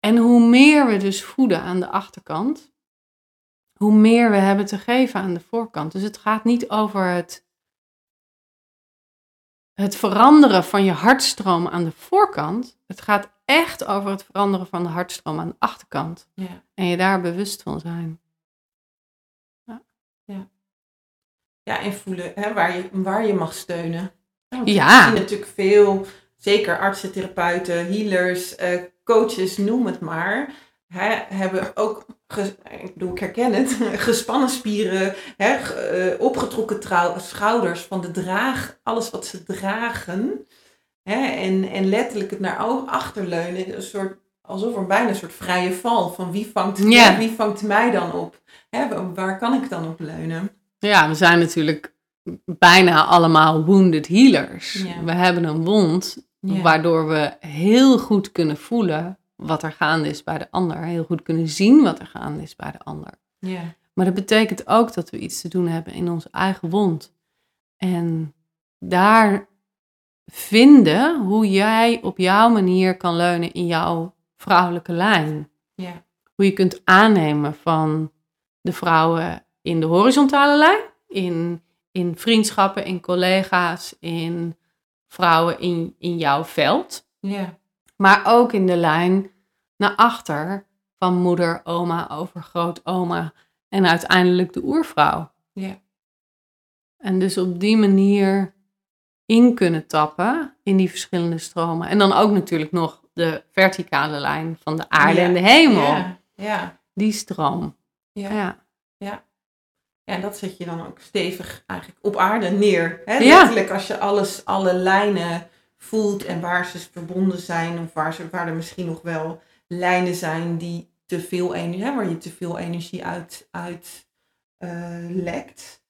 En hoe meer we dus voeden aan de achterkant, hoe meer we hebben te geven aan de voorkant. Dus het gaat niet over het, het veranderen van je hartstroom aan de voorkant. Het gaat echt over het veranderen van de hartstroom aan de achterkant. Ja. En je daar bewust van zijn. Ja, ja. ja en voelen hè, waar, je, waar je mag steunen. ja. We zien natuurlijk veel, zeker artsen, therapeuten, healers, uh, coaches, noem het maar. Hè, hebben ook, ik bedoel, ik herken het, gespannen spieren, hè, eh, opgetrokken schouders van de draag, alles wat ze dragen. Hè, en, en letterlijk het naar achterleunen, een soort, alsof er bijna een soort vrije val van wie vangt, wie vangt mij dan op? Hè, waar kan ik dan op leunen? Ja, we zijn natuurlijk bijna allemaal wounded healers. We hebben een wond, waardoor we heel goed kunnen voelen wat er gaande is bij de ander. Heel goed kunnen zien wat er gaande is bij de ander. Ja. Maar dat betekent ook dat we iets te doen hebben in onze eigen wond. En daar vinden hoe jij op jouw manier kan leunen in jouw vrouwelijke lijn. Ja. Hoe je kunt aannemen van de vrouwen in de horizontale lijn, in, in vriendschappen, in collega's, in vrouwen in, in jouw veld. Ja. Maar ook in de lijn naar achter van moeder, oma, overgrootoma en uiteindelijk de oervrouw. Ja. En dus op die manier in kunnen tappen in die verschillende stromen. En dan ook natuurlijk nog de verticale lijn van de aarde en de hemel. Ja, ja. Die stroom. Ja. ja. ja. Ja, en dat zet je dan ook stevig eigenlijk op aarde neer. Hè? Letterlijk als je alles, alle lijnen voelt en waar ze verbonden zijn. Of waar, ze, waar er misschien nog wel lijnen zijn die te veel energie, hè, waar je te veel energie uit, uit uh, lekt.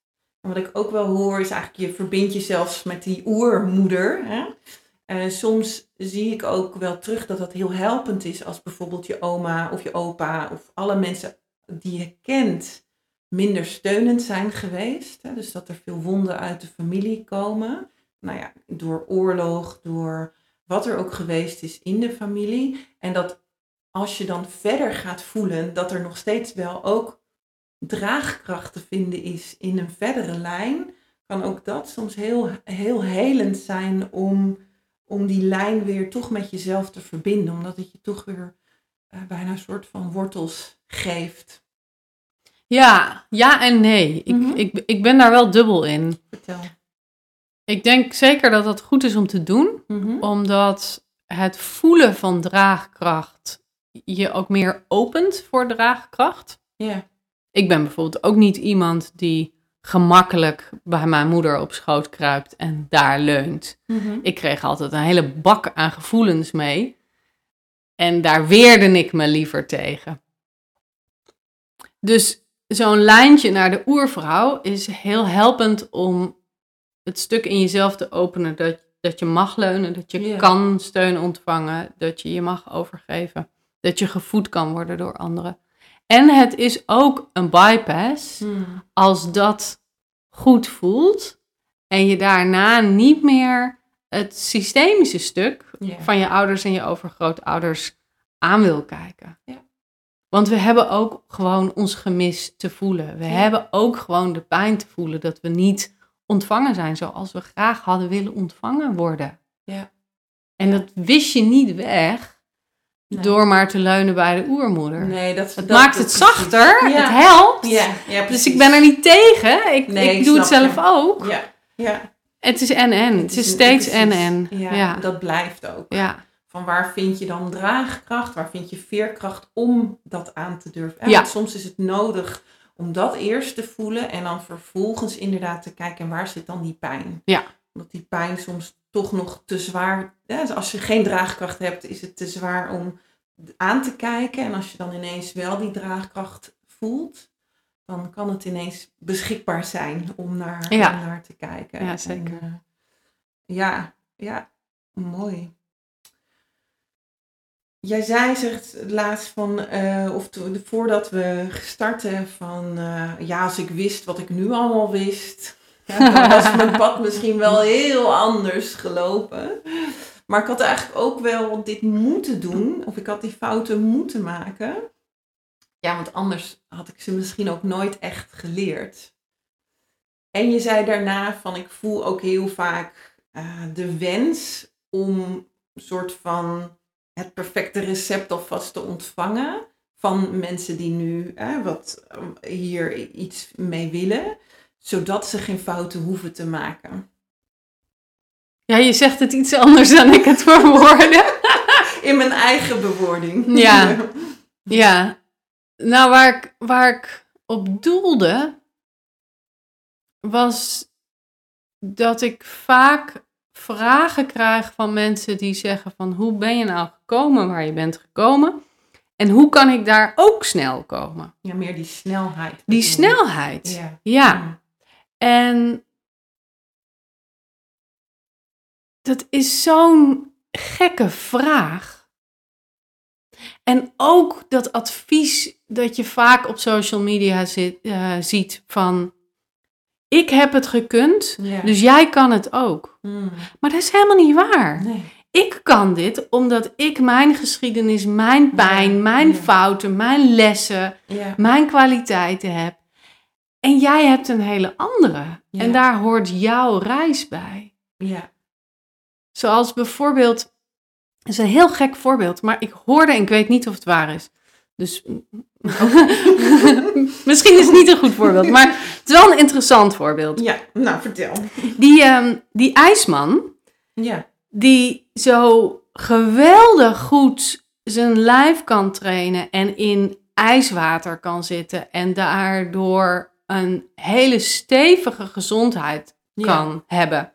Wat ik ook wel hoor is eigenlijk, je verbindt je zelfs met die oermoeder. Hè? En soms zie ik ook wel terug dat dat heel helpend is als bijvoorbeeld je oma of je opa of alle mensen die je kent minder steunend zijn geweest. Hè? Dus dat er veel wonden uit de familie komen. Nou ja, door oorlog, door wat er ook geweest is in de familie. En dat als je dan verder gaat voelen dat er nog steeds wel ook draagkracht te vinden is in een verdere lijn, kan ook dat soms heel, heel helend zijn om, om die lijn weer toch met jezelf te verbinden. Omdat het je toch weer uh, bijna een soort van wortels geeft. Ja, ja en nee. Ik, Mhm. ik, ik ben daar wel dubbel in. Vertel. Ik denk zeker dat dat goed is om te doen, Mhm. omdat het voelen van draagkracht je ook meer opent voor draagkracht. Ja. Ik ben bijvoorbeeld ook niet iemand die gemakkelijk bij mijn moeder op schoot kruipt en daar leunt. Mhm. Ik kreeg altijd een hele bak aan gevoelens mee. En daar weerde ik me liever tegen. Dus zo'n lijntje naar de oervrouw is heel helpend om het stuk in jezelf te openen dat, dat je mag leunen, dat je kan steun ontvangen, dat je je mag overgeven, dat je gevoed kan worden door anderen. En het is ook een bypass Mhm. als dat goed voelt en je daarna niet meer het systemische stuk van je ouders en je overgrootouders aan wil kijken. Want we hebben ook gewoon ons gemis te voelen. We hebben ook gewoon de pijn te voelen dat we niet ontvangen zijn zoals we graag hadden willen ontvangen worden. En dat wist je niet weg Nee. door maar te leunen bij de oermoeder. Nee, dat, Het dat- maakt het zachter, Ja. het helpt. Ja, ja Dus ik ben er niet tegen. Ik, Nee, ik ik doe het zelf je. ook. Ja, ja. Het is en en. Het is steeds en en. Ja, dat blijft ook. Ja. Van waar vind je dan draagkracht? Waar vind je veerkracht om dat aan te durven? En Ja. want soms is het nodig om dat eerst te voelen en dan vervolgens inderdaad te kijken en waar zit dan die pijn? Ja. Omdat die pijn soms toch nog te zwaar, ja, dus als je geen draagkracht hebt, is het te zwaar om aan te kijken. En als je dan ineens wel die draagkracht voelt, dan kan het ineens beschikbaar zijn om naar, Ja. om naar te kijken. Ja, En, zeker. eh, ja, ja, mooi. Jij zei zegt laatst van, eh, of voordat we starten van, eh, ja, als ik wist wat ik nu allemaal wist, ja, was mijn pad misschien wel heel anders gelopen. Maar ik had eigenlijk ook wel dit moeten doen, of ik had die fouten moeten maken. Ja, want anders had ik ze misschien ook nooit echt geleerd. En je zei daarna van, ik voel ook heel vaak eh, de wens om een soort van het perfecte recept alvast te ontvangen van mensen die nu eh, wat eh, hier iets mee willen, zodat ze geen fouten hoeven te maken. ja, je zegt het iets anders dan ik het verwoordde. In mijn eigen bewoording. Ja. ja. Nou, waar ik, waar ik op doelde, was dat ik vaak vragen krijg van mensen die zeggen van hoe ben je nou gekomen waar je bent gekomen? En hoe kan ik daar ook snel komen? Ja, meer die snelheid. Die snelheid. Ja. Ja. En dat is zo'n gekke vraag. En ook dat advies dat je vaak op social media zit, eh, ziet van ik heb het gekund, Ja. dus jij kan het ook. Mm. Maar dat is helemaal niet waar. Nee. Ik kan dit omdat ik mijn geschiedenis, mijn pijn, mijn ja. fouten, mijn lessen, Ja. mijn kwaliteiten heb. En jij hebt een hele andere. Ja. En daar hoort jouw reis bij. Ja. Zoals bijvoorbeeld, dat is een heel gek voorbeeld, maar ik hoorde en ik weet niet of het waar is. Dus misschien is het niet een goed voorbeeld, maar het is wel een interessant voorbeeld. Ja, nou vertel. Die, ehm, die ijsman, Ja. die zo geweldig goed zijn lijf kan trainen en in ijswater kan zitten en daardoor een hele stevige gezondheid Ja. kan hebben.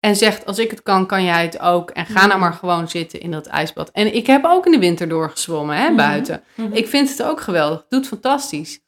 En zegt, als ik het kan, kan jij het ook. En ga nou Mhm. maar gewoon zitten in dat ijsbad. En ik heb ook in de winter doorgezwommen, hè, Mhm. buiten. Mhm. Ik vind het ook geweldig. Doet fantastisch.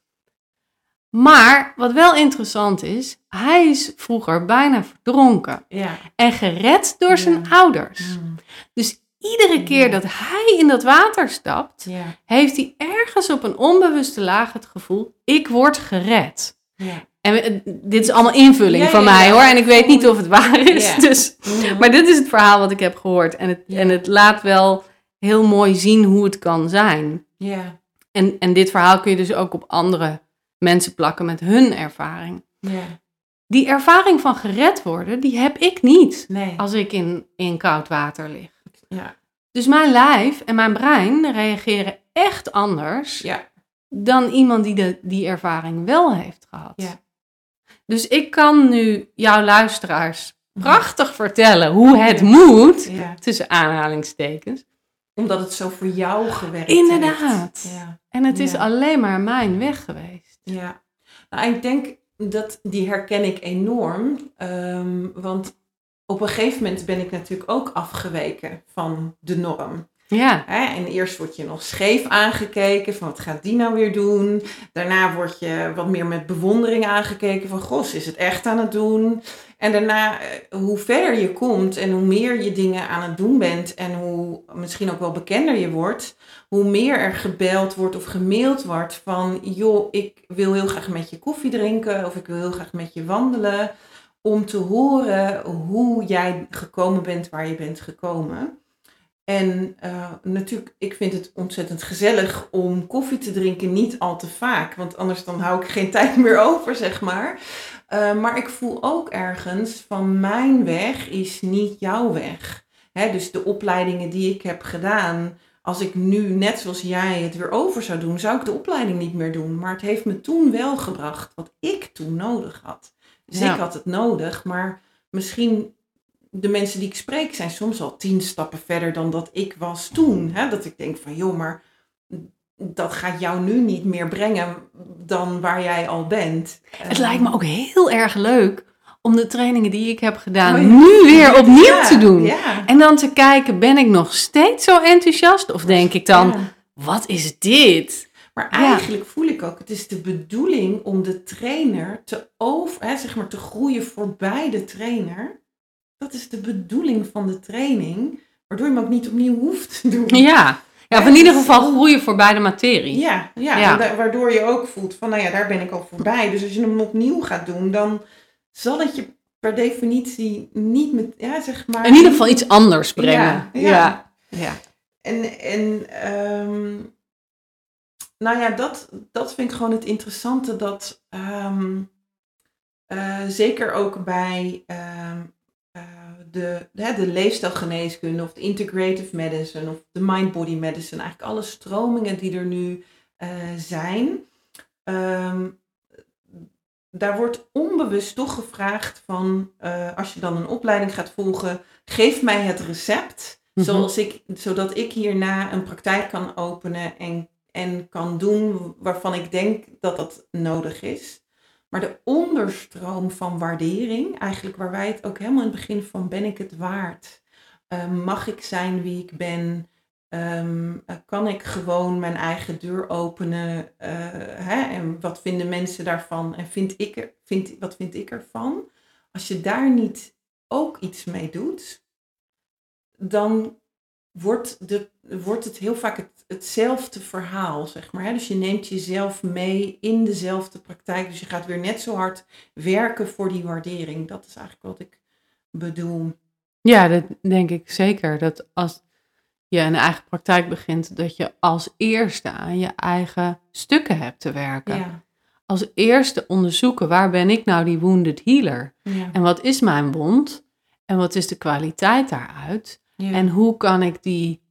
Maar wat wel interessant is, hij is vroeger bijna verdronken. Ja. En gered door zijn Ja. ouders. Mm. Dus iedere keer dat hij in dat water stapt, heeft hij ergens op een onbewuste laag het gevoel: ik word gered. Ja. En dit is allemaal invulling Ja, van ja, mij ja. hoor. En ik weet niet of het waar is. Dus, maar dit is het verhaal wat ik heb gehoord. En het, en het laat wel heel mooi zien hoe het kan zijn. Ja. En, en dit verhaal kun je dus ook op andere mensen plakken met hun ervaring. Ja. Die ervaring van gered worden, die heb ik niet Nee. als ik in, in koud water lig. Ja. Dus mijn lijf en mijn brein reageren echt anders Ja. dan iemand die de, die ervaring wel heeft gehad. Ja. Dus ik kan nu jouw luisteraars prachtig vertellen hoe het moet, Ja. tussen aanhalingstekens. Omdat het zo voor jou gewerkt Inderdaad. heeft. Ja. En het is alleen maar mijn weg geweest. Ja, nou, ik denk dat die herken ik enorm. ehm, want op een gegeven moment ben ik natuurlijk ook afgeweken van de norm. Ja, Hè? En eerst word je nog scheef aangekeken van wat gaat die nou weer doen. Daarna word je wat meer met bewondering aangekeken van gos, is het echt aan het doen? En daarna, eh, hoe verder je komt en hoe meer je dingen aan het doen bent en hoe misschien ook wel bekender je wordt, hoe meer er gebeld wordt of gemaild wordt van, joh, ik wil heel graag met je koffie drinken of ik wil heel graag met je wandelen, om te horen hoe jij gekomen bent waar je bent gekomen. En eh, natuurlijk, ik vind het ontzettend gezellig om koffie te drinken, niet al te vaak, want anders dan hou ik geen tijd meer over, zeg maar. Eh, maar ik voel ook ergens van mijn weg is niet jouw weg. Hè, dus de opleidingen die ik heb gedaan, als ik nu net zoals jij het weer over zou doen, zou ik de opleiding niet meer doen. Maar het heeft me toen wel gebracht wat ik toen nodig had. Dus Ja. ik had het nodig, maar misschien de mensen die ik spreek zijn soms al tien stappen verder dan dat ik was toen. Hè? Dat ik denk van, joh, maar dat gaat jou nu niet meer brengen dan waar jij al bent. het lijkt me ook heel erg leuk om de trainingen die ik heb gedaan Oh ja. nu weer opnieuw Ja, te doen. Ja. En dan te kijken, ben ik nog steeds zo enthousiast? Of denk ik dan, wat is dit? Maar Ja. eigenlijk voel ik ook, het is de bedoeling om de trainer te over, hè, zeg maar, te groeien voorbij de trainer. Dat is de bedoeling van de training, waardoor je hem ook niet opnieuw hoeft te doen. Ja, ja of in ieder geval groeien voorbij de materie. Ja, ja, waardoor je ook voelt van, nou ja, daar ben ik al voorbij. Dus als je hem opnieuw gaat doen, dan zal het je per definitie niet met, ja, zeg maar. In ieder geval iets anders brengen. Ja, ja. ja. ja. En, en ehm, nou ja, dat, dat vind ik gewoon het interessante. Dat ehm, eh, zeker ook bij ehm, eh, de, de, de leefstijlgeneeskunde of de integrative medicine of de mind-body medicine. Eigenlijk alle stromingen die er nu eh, zijn. ehm, daar wordt onbewust toch gevraagd van, als je dan een opleiding gaat volgen, geef mij het recept. Mhm. Zoals ik, zodat ik hierna een praktijk kan openen en, en kan doen waarvan ik denk dat dat nodig is. Maar de onderstroom van waardering, eigenlijk waar wij het ook helemaal in het begin van ben ik het waard? Eh, mag ik zijn wie ik ben? Ehm, eh, kan ik gewoon mijn eigen deur openen? Eh, hè? En wat vinden mensen daarvan? En vind ik er, vind, wat vind ik ervan? Als je daar niet ook iets mee doet, dan wordt, de, wordt het heel vaak het, hetzelfde verhaal, zeg maar. Hè? Dus je neemt jezelf mee in dezelfde praktijk. Dus je gaat weer net zo hard werken voor die waardering. Dat is eigenlijk wat ik bedoel. Ja, dat denk ik zeker. Dat als je een eigen praktijk begint, dat je als eerste aan je eigen stukken hebt te werken. Ja. Als eerste onderzoeken, waar ben ik nou die wounded healer? Ja. En wat is mijn wond? En wat is de kwaliteit daaruit? Ja. En hoe kan ik die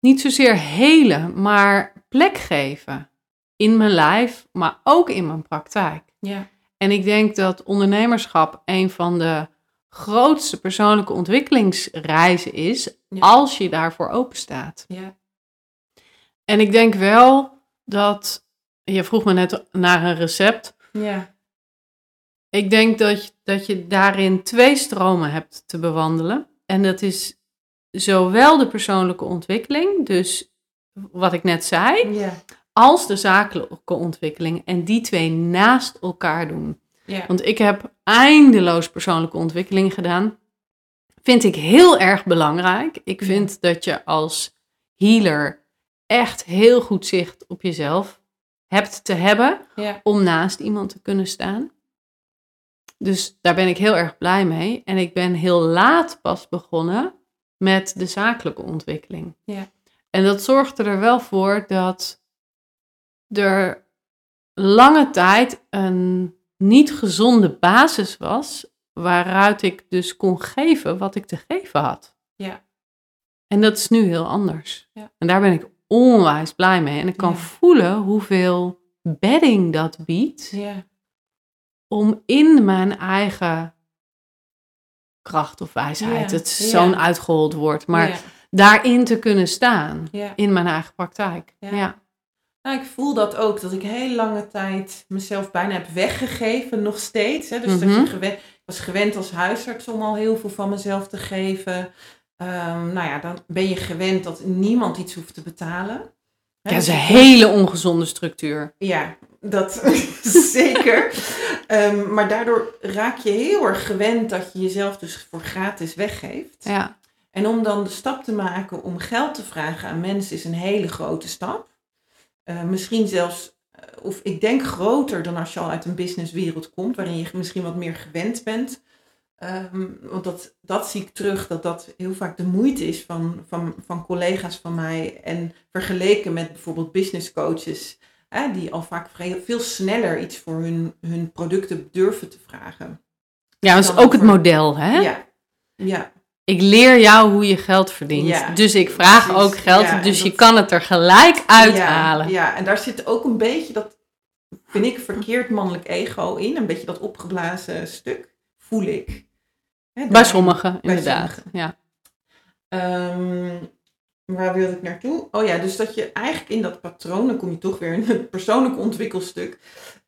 niet zozeer helen, maar plek geven in mijn lijf, maar ook in mijn praktijk? ja. En ik denk dat ondernemerschap een van de grootste persoonlijke ontwikkelingsreizen is, Ja. als je daarvoor open staat. Ja. En ik denk wel dat, je vroeg me net naar een recept. Ja. Ik denk dat, je- dat je daarin twee stromen hebt te bewandelen. En dat is zowel de persoonlijke ontwikkeling, dus wat ik net zei, Ja. als de zakelijke ontwikkeling. En die twee naast elkaar doen. Want ik heb eindeloos persoonlijke ontwikkeling gedaan. Vind ik heel erg belangrijk. Ik vind dat je als healer echt heel goed zicht op jezelf hebt te hebben Ja. om naast iemand te kunnen staan. Dus daar ben ik heel erg blij mee. En ik ben heel laat pas begonnen met de zakelijke ontwikkeling. Ja. En dat zorgde er wel voor dat er lange tijd een niet gezonde basis was, waaruit ik dus kon geven wat ik te geven had. Ja. En dat is nu heel anders. Ja. En daar ben ik onwijs blij mee. En ik kan Ja. voelen hoeveel bedding dat biedt Ja. om in mijn eigen kracht of wijsheid, het is zo'n uitgehold woord, maar daarin te kunnen staan in mijn eigen praktijk. Ja. Ja. Nou, ik voel dat ook, dat ik heel lange tijd mezelf bijna heb weggegeven, nog steeds. Hè? Dus dat Mhm. je gewend, ik was gewend als huisarts om al heel veel van mezelf te geven. Ehm, nou ja, dan ben je gewend dat niemand iets hoeft te betalen. Hè, Ja, dat dus is een hele ongezonde structuur. Ja, dat zeker. Ehm, maar daardoor raak je heel erg gewend dat je jezelf dus voor gratis weggeeft. Ja. En om dan de stap te maken om geld te vragen aan mensen is een hele grote stap. Eh, misschien zelfs, eh, of ik denk groter dan als je al uit een businesswereld komt, waarin je misschien wat meer gewend bent. Ehm, want dat, dat zie ik terug, dat dat heel vaak de moeite is van, van, van collega's van mij. En vergeleken met bijvoorbeeld business coaches, hè, die al vaak veel sneller iets voor hun, hun producten durven te vragen. Ja, dat is ook het model, hè? Ja, ja, Ik leer jou hoe je geld verdient. Ja, dus ik vraag precies. ook geld, Ja, dus je kan het er gelijk uithalen. Ja, ja, en daar zit ook een beetje dat, vind ik, verkeerd mannelijk ego in. Een beetje dat opgeblazen stuk, voel ik. Hè, Bij sommigen, bij inderdaad. sommigen. Ja. Ehm, waar wilde ik naartoe? Oh ja, dus dat je eigenlijk in dat patroon, dan kom je toch weer in het persoonlijk ontwikkelstuk,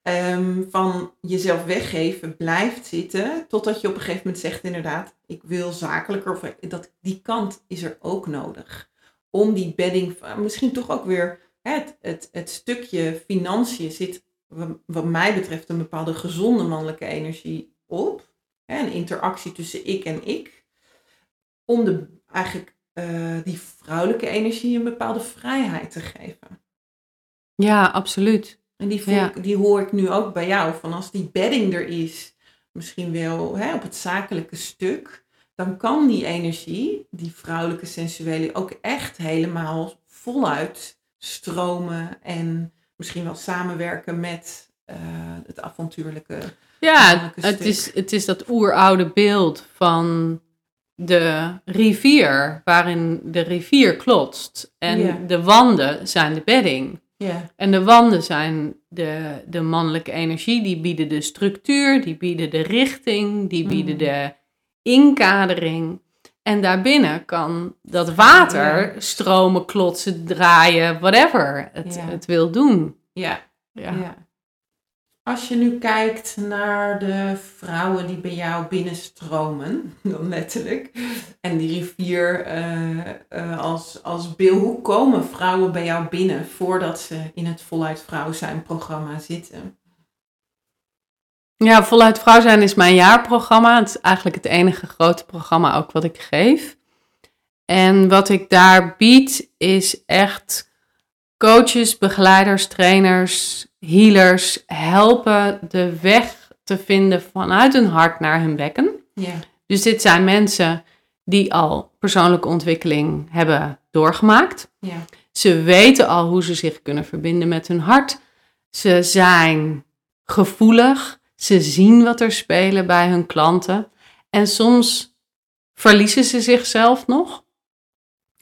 ehm, van jezelf weggeven blijft zitten, totdat je op een gegeven moment zegt inderdaad, ik wil zakelijker, of dat, die kant is er ook nodig. Om die bedding, van- misschien toch ook weer het, het, het stukje financiën zit, wa- wat mij betreft, een bepaalde gezonde mannelijke energie op. Een interactie tussen ik en ik. Om de, eigenlijk eh, die vrouwelijke energie een bepaalde vrijheid te geven. ja, absoluut. En die, voel Ja. ik, die hoor ik nu ook bij jou. Van als die bedding er is, misschien wel hè, op het zakelijke stuk, dan kan die energie, die vrouwelijke sensuele, ook echt helemaal voluit stromen en misschien wel samenwerken met eh, het avontuurlijke. Ja, het stuk. is, het is dat oeroude beeld van de rivier, waarin de rivier klotst. En de wanden zijn de bedding. Ja, En de wanden zijn de, de mannelijke energie, die bieden de structuur, die bieden de richting, die bieden Mhm. de inkadering. En daarbinnen kan dat water stromen, klotsen, draaien, whatever het, het wil doen. ja, Ja. Als je nu kijkt naar de vrouwen die bij jou binnenstromen, dan letterlijk, en die rivier eh, eh, als, als beeld, hoe komen vrouwen bij jou binnen voordat ze in het Voluit Vrouw zijn programma zitten? Ja, Voluit Vrouw zijn is mijn jaarprogramma. Het is eigenlijk het enige grote programma ook wat ik geef. En wat ik daar bied is echt coaches, begeleiders, trainers, healers helpen de weg te vinden vanuit hun hart naar hun bekken. Ja, Dus dit zijn mensen die al persoonlijke ontwikkeling hebben doorgemaakt. ja, Ze weten al hoe ze zich kunnen verbinden met hun hart. Ze zijn gevoelig. Ze zien wat er spelen bij hun klanten. En soms verliezen ze zichzelf nog.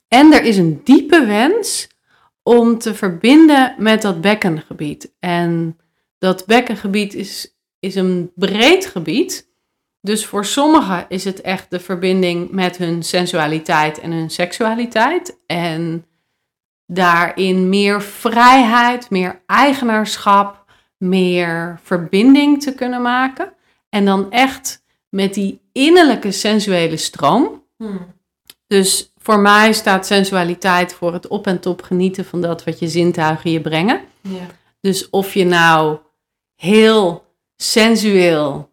En er is een diepe wens om te verbinden met dat bekkengebied. En dat bekkengebied is, is een breed gebied. Dus voor sommigen is het echt de verbinding met hun sensualiteit en hun seksualiteit. En daarin meer vrijheid, meer eigenaarschap, meer verbinding te kunnen maken. En dan echt met die innerlijke sensuele stroom. Hm. Dus voor mij staat sensualiteit voor het op en top genieten van dat wat je zintuigen je brengen. ja, Dus of je nou heel sensueel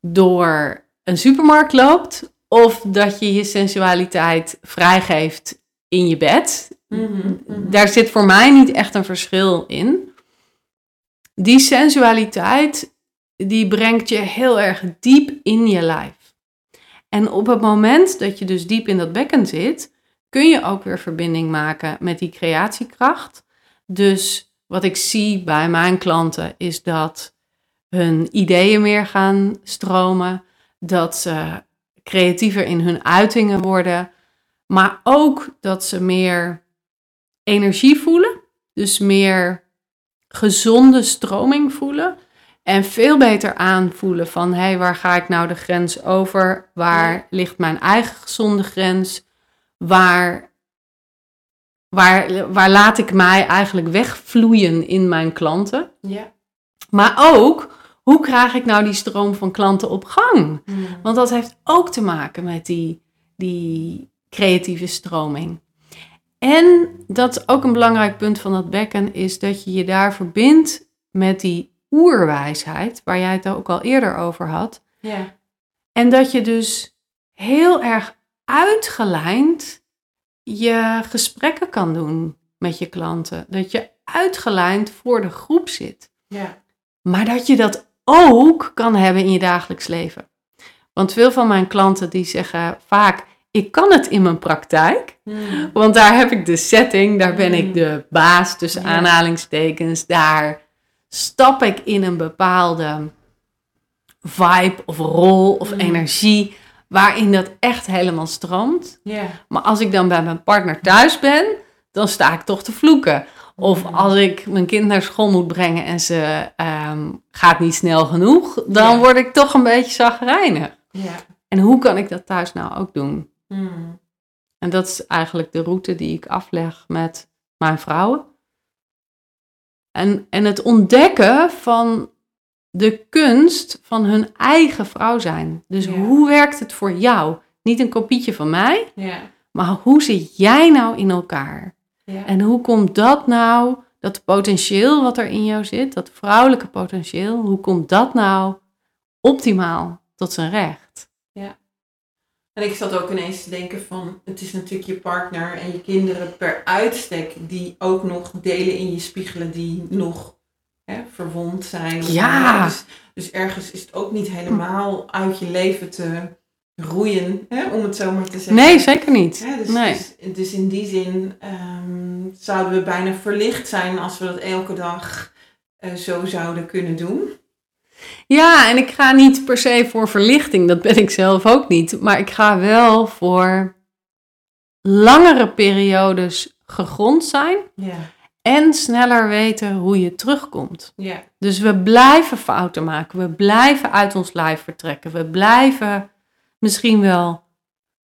door een supermarkt loopt, of dat je je sensualiteit vrijgeeft in je bed. Mhm, mhm. Daar zit voor mij niet echt een verschil in. Die sensualiteit, die brengt je heel erg diep in je lijf. En op het moment dat je dus diep in dat bekken zit, kun je ook weer verbinding maken met die creatiekracht. Dus wat ik zie bij mijn klanten is dat hun ideeën meer gaan stromen, dat ze creatiever in hun uitingen worden, maar ook dat ze meer energie voelen, dus meer gezonde stroming voelen. En veel beter aanvoelen van, hé, hey, waar ga ik nou de grens over? Waar ligt mijn eigen gezonde grens? Waar, waar, waar laat ik mij eigenlijk wegvloeien in mijn klanten? Ja. Maar ook, hoe krijg ik nou die stroom van klanten op gang? Mm. Want dat heeft ook te maken met die, die creatieve stroming. En dat is ook een belangrijk punt van dat bekken, is dat je je daar verbindt met die oerwijsheid, waar jij het ook al eerder over had. Ja. En dat je dus heel erg uitgelijnd je gesprekken kan doen met je klanten. Dat je uitgelijnd voor de groep zit. Ja. Maar dat je dat ook kan hebben in je dagelijks leven. Want veel van mijn klanten die zeggen vaak, ik kan het in mijn praktijk. Mm. Want daar heb ik de setting, daar ben Mm. ik de baas tussen Ja. aanhalingstekens. Daar stap ik in een bepaalde vibe of rol of Mm. energie waarin dat echt helemaal stroomt. Maar als ik dan bij mijn partner thuis ben, dan sta ik toch te vloeken. Of Mm. als ik mijn kind naar school moet brengen en ze ehm, gaat niet snel genoeg, dan word ik toch een beetje zagrijnig. Ja. En hoe kan ik dat thuis nou ook doen? Mm. En dat is eigenlijk de route die ik afleg met mijn vrouwen. En, en het ontdekken van de kunst van hun eigen vrouw zijn. Dus Ja. hoe werkt het voor jou? Niet een kopietje van mij, Ja. maar hoe zit jij nou in elkaar? Ja. En hoe komt dat nou, dat potentieel wat er in jou zit, dat vrouwelijke potentieel, hoe komt dat nou optimaal tot zijn recht? En ik zat ook ineens te denken van, het is natuurlijk je partner en je kinderen per uitstek die ook nog delen in je spiegelen die nog hè, verwond zijn. Ja. Dus, dus ergens is het ook niet helemaal uit je leven te roeien, hè, om het zo maar te zeggen. Nee, zeker niet. Dus, Nee. dus, dus in die zin ehm, zouden we bijna verlicht zijn als we dat elke dag eh, zo zouden kunnen doen. Ja, en ik ga niet per se voor verlichting, dat ben ik zelf ook niet. Maar ik ga wel voor langere periodes gegrond zijn Ja, en sneller weten hoe je terugkomt. ja, Dus we blijven fouten maken, we blijven uit ons lijf vertrekken, we blijven misschien wel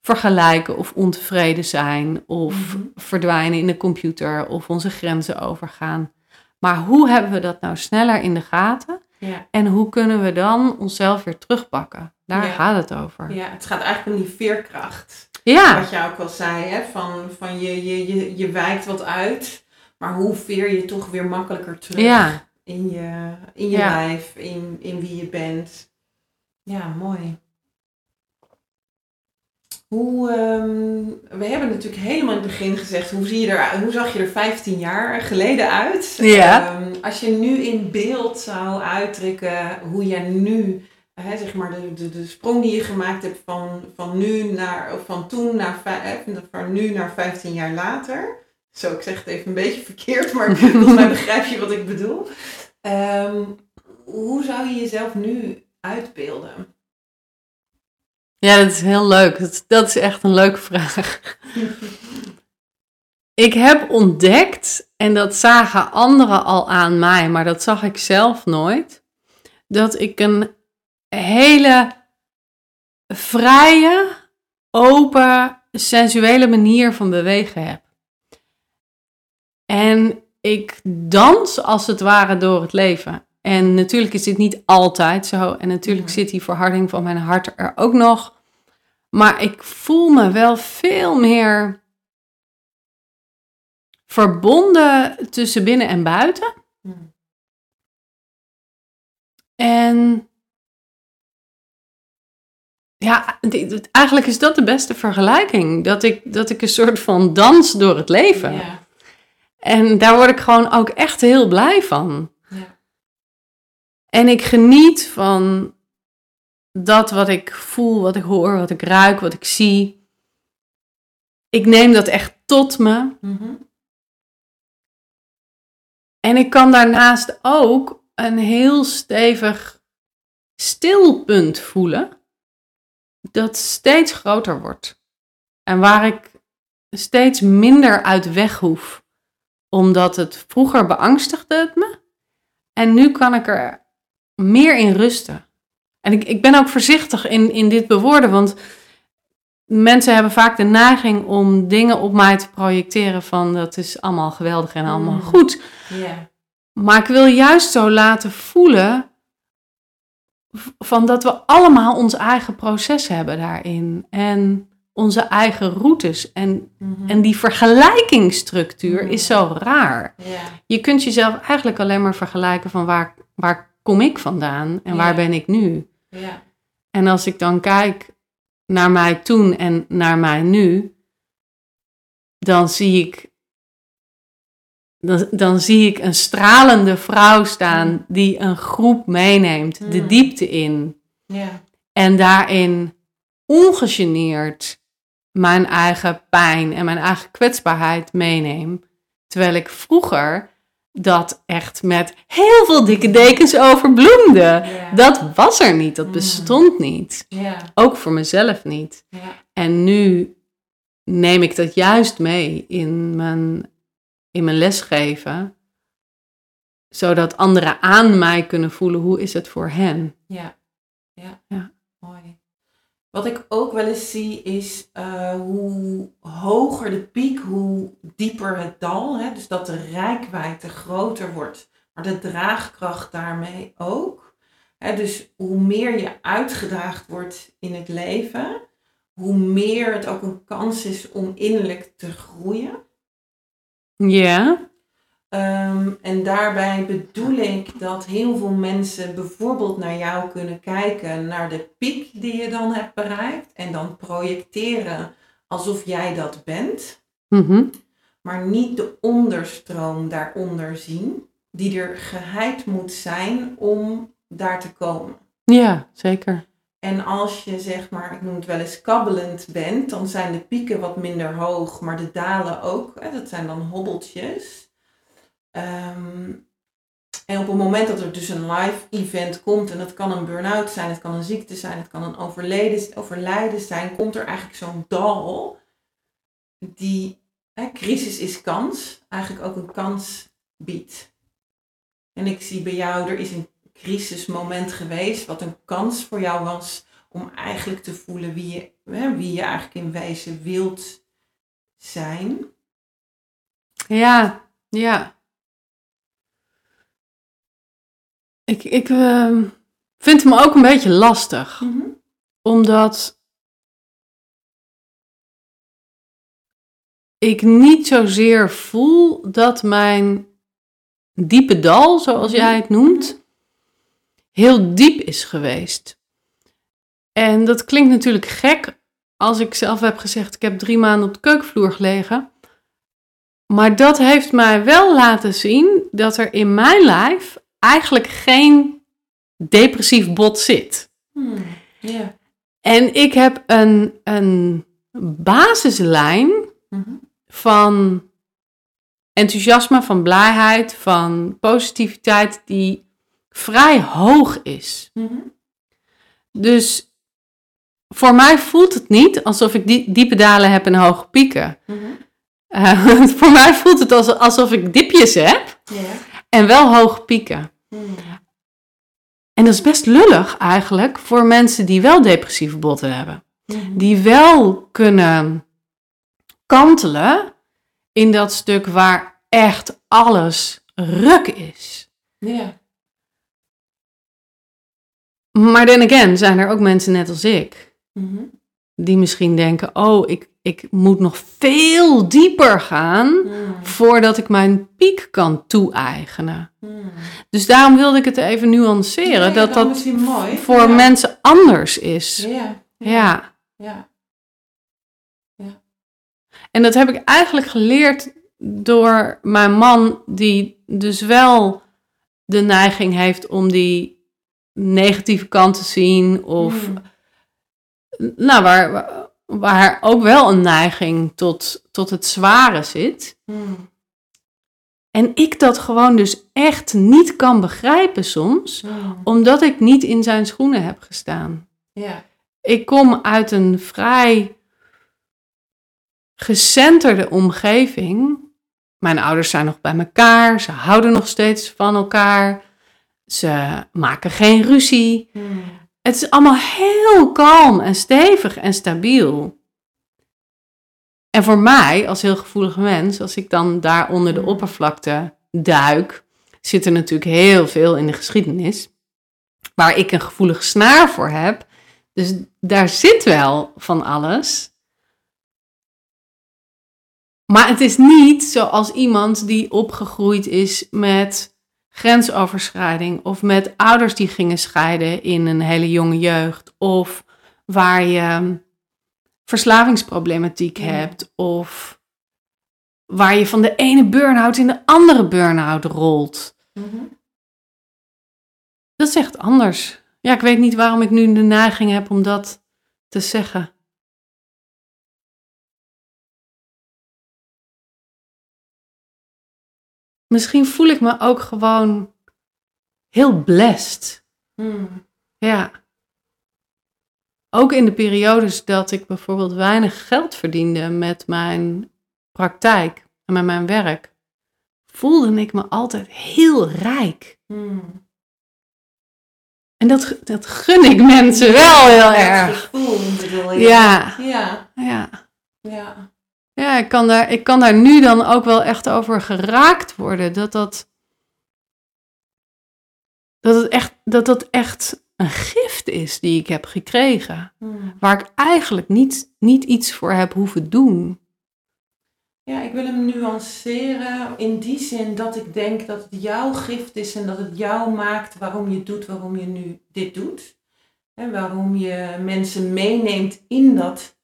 vergelijken of ontevreden zijn of Mhm. verdwijnen in de computer of onze grenzen overgaan. Maar hoe hebben we dat nou sneller in de gaten? Ja. En hoe kunnen we dan onszelf weer terugpakken? Daar Ja. gaat het over. ja, het gaat eigenlijk om die veerkracht. Ja, Wat je ook al zei, hè, van, van je, je, je, je wijkt wat uit, maar hoe veer je toch weer makkelijker terug ja. in je, in je lijf, in, in wie je bent. Ja, mooi. Hoe, ehm, we hebben natuurlijk helemaal in het begin gezegd, hoe, zie je er, hoe zag je er 15 jaar geleden uit? Ja. Ehm, als je nu in beeld zou uitdrukken hoe jij nu, hè, zeg maar de, de, de sprong die je gemaakt hebt van, van, nu naar, of van toen naar, van nu naar 15 jaar later. Zo, ik zeg het even een beetje verkeerd, maar volgens mij begrijp je wat ik bedoel. Ehm, hoe zou je jezelf nu uitbeelden? Ja, dat is heel leuk. Dat, is echt een leuke vraag. Ik heb ontdekt, en dat zagen anderen al aan mij, maar dat zag ik zelf nooit, dat ik een hele vrije, open, sensuele manier van bewegen heb. En ik dans als het ware door het leven. En natuurlijk is dit niet altijd zo. En natuurlijk zit die verharding van mijn hart er ook nog. Maar ik voel me wel veel meer verbonden tussen binnen en buiten. En ja, eigenlijk is dat de beste vergelijking. Dat ik, dat ik een soort van dans door het leven. Ja. En daar word ik gewoon ook echt heel blij van. En ik geniet van dat wat ik voel, wat ik hoor, wat ik ruik, wat ik zie, ik neem dat echt tot me. Mhm. En ik kan daarnaast ook een heel stevig stilpunt voelen, dat steeds groter wordt. En waar ik steeds minder uit weg hoef, omdat het vroeger beangstigde het me. En nu kan ik er meer in rusten. En ik, ik ben ook voorzichtig in, in dit bewoorden, want mensen hebben vaak de neiging om dingen op mij te projecteren van dat is allemaal geweldig en allemaal Mm. goed. Maar ik wil juist zo laten voelen van dat we allemaal ons eigen proces hebben daarin. En onze eigen routes. En, Mhm. en die vergelijkingsstructuur Mm. is zo raar. Je kunt jezelf eigenlijk alleen maar vergelijken van waar, waar kom ik vandaan en waar ben ik nu. Ja. En als ik dan kijk naar mij toen en naar mij nu, dan zie ik, dan, dan zie ik een stralende vrouw staan die een groep meeneemt, de Mm. diepte in. Ja. En daarin ongegeneerd mijn eigen pijn en mijn eigen kwetsbaarheid meeneem. Terwijl ik vroeger dat echt met heel veel dikke dekens overbloemde. Ja. Dat was er niet, dat Mm. bestond niet. Ja. Ook voor mezelf niet. Ja. En nu neem ik dat juist mee in mijn, in mijn lesgeven. Zodat anderen aan mij kunnen voelen hoe is het voor hen. Ja. Ja. Ja. Mooi. Wat ik ook wel eens zie is eh, hoe hoger de piek, hoe dieper het dal. Hè? Dus dat de rijkwijde groter wordt, maar de draagkracht daarmee ook. Hè? Dus hoe meer je uitgedaagd wordt in het leven, hoe meer het ook een kans is om innerlijk te groeien. Ja, Ehm, en daarbij bedoel ik dat heel veel mensen bijvoorbeeld naar jou kunnen kijken, naar de piek die je dan hebt bereikt, en dan projecteren alsof jij dat bent, Mhm. maar niet de onderstroom daaronder zien, die er geheid moet zijn om daar te komen. ja zeker. En als je zeg maar, ik noem het wel eens kabbelend bent, dan zijn de pieken wat minder hoog, maar de dalen ook. Hè, dat zijn dan hobbeltjes. Ehm, en op het moment dat er dus een live event komt, en dat kan een burn-out zijn, het kan een ziekte zijn, het kan een overleden, overlijden zijn, komt er eigenlijk zo'n dal die, crisis is kans, eigenlijk ook een kans biedt. En ik zie bij jou, er is een crisismoment geweest, wat een kans voor jou was om eigenlijk te voelen wie je, hè, wie je eigenlijk in wezen wilt zijn. Ja, ja. Ik, ik ehm, vind hem ook een beetje lastig. Omdat ik niet zozeer voel dat mijn diepe dal, zoals jij het noemt, heel diep is geweest. En dat klinkt natuurlijk gek als ik zelf heb gezegd, ik heb drie maanden op de keukenvloer gelegen. Maar dat heeft mij wel laten zien dat er in mijn lijf eigenlijk geen depressief bot zit. Hmm. En ik heb een, een basislijn Mhm. van enthousiasme, van blijheid, van positiviteit die vrij hoog is. Mhm. Dus voor mij voelt het niet alsof ik die, diepe dalen heb en hoge pieken. Mhm. Eh, voor mij voelt het als, alsof ik dipjes heb Ja. En wel hoge pieken. Hmm. En dat is best lullig eigenlijk voor mensen die wel depressieve botten hebben. Mhm. Die wel kunnen kantelen in dat stuk waar echt alles ruk is. Ja. Maar then again zijn er ook mensen net als ik. Mhm. Die misschien denken, oh, ik, ik moet nog veel dieper gaan Hmm. voordat ik mijn piek kan toe-eigenen. Hmm. Dus daarom wilde ik het even nuanceren. Ja, ja, dat dat mooi. voor Ja. mensen anders is. Ja. Ja. Ja. En dat heb ik eigenlijk geleerd door mijn man, die dus wel de neiging heeft om die negatieve kanten zien of Mm. Nou, waar, waar ook wel een neiging tot, tot het zware zit. Mm. En ik dat gewoon dus echt niet kan begrijpen soms, Mm. omdat ik niet in zijn schoenen heb gestaan. Ja. Ik kom uit een vrij gecenterde omgeving. Mijn ouders zijn nog bij elkaar, ze houden nog steeds van elkaar, ze maken geen ruzie. Mm. Het is allemaal heel kalm en stevig en stabiel. En voor mij, als heel gevoelig mens, als ik dan daar onder de Mm. oppervlakte duik, zit er natuurlijk heel veel in de geschiedenis. Waar ik een gevoelige snaar voor heb. Dus daar zit wel van alles. Maar het is niet zoals iemand die opgegroeid is met grensoverschrijding of met ouders die gingen scheiden in een hele jonge jeugd of waar je verslavingsproblematiek Ja. hebt of waar je van de ene burn-out in de andere burn-out rolt. Mhm. Dat is echt anders. Ja, ik weet niet waarom ik nu de neiging heb om dat te zeggen. Misschien voel ik me ook gewoon heel blessed. Mm. Ja. Ook in de periodes dat ik bijvoorbeeld weinig geld verdiende met mijn praktijk en met mijn werk, voelde ik me altijd heel rijk. Mm. En dat, dat gun ik mensen wel heel Dat erg. gevoel bedoel je? Ja, Ja. ja. Ja. Ja, ik kan, daar, ik kan daar nu dan ook wel echt over geraakt worden. Dat dat, dat het echt, dat dat echt een gift is die ik heb gekregen. Mm. Waar ik eigenlijk niet, niet iets voor heb hoeven doen. Ja, ik wil hem nuanceren in die zin dat ik denk dat het jouw gift is en dat het jou maakt waarom je doet waarom je nu dit doet. En waarom je mensen meeneemt in dat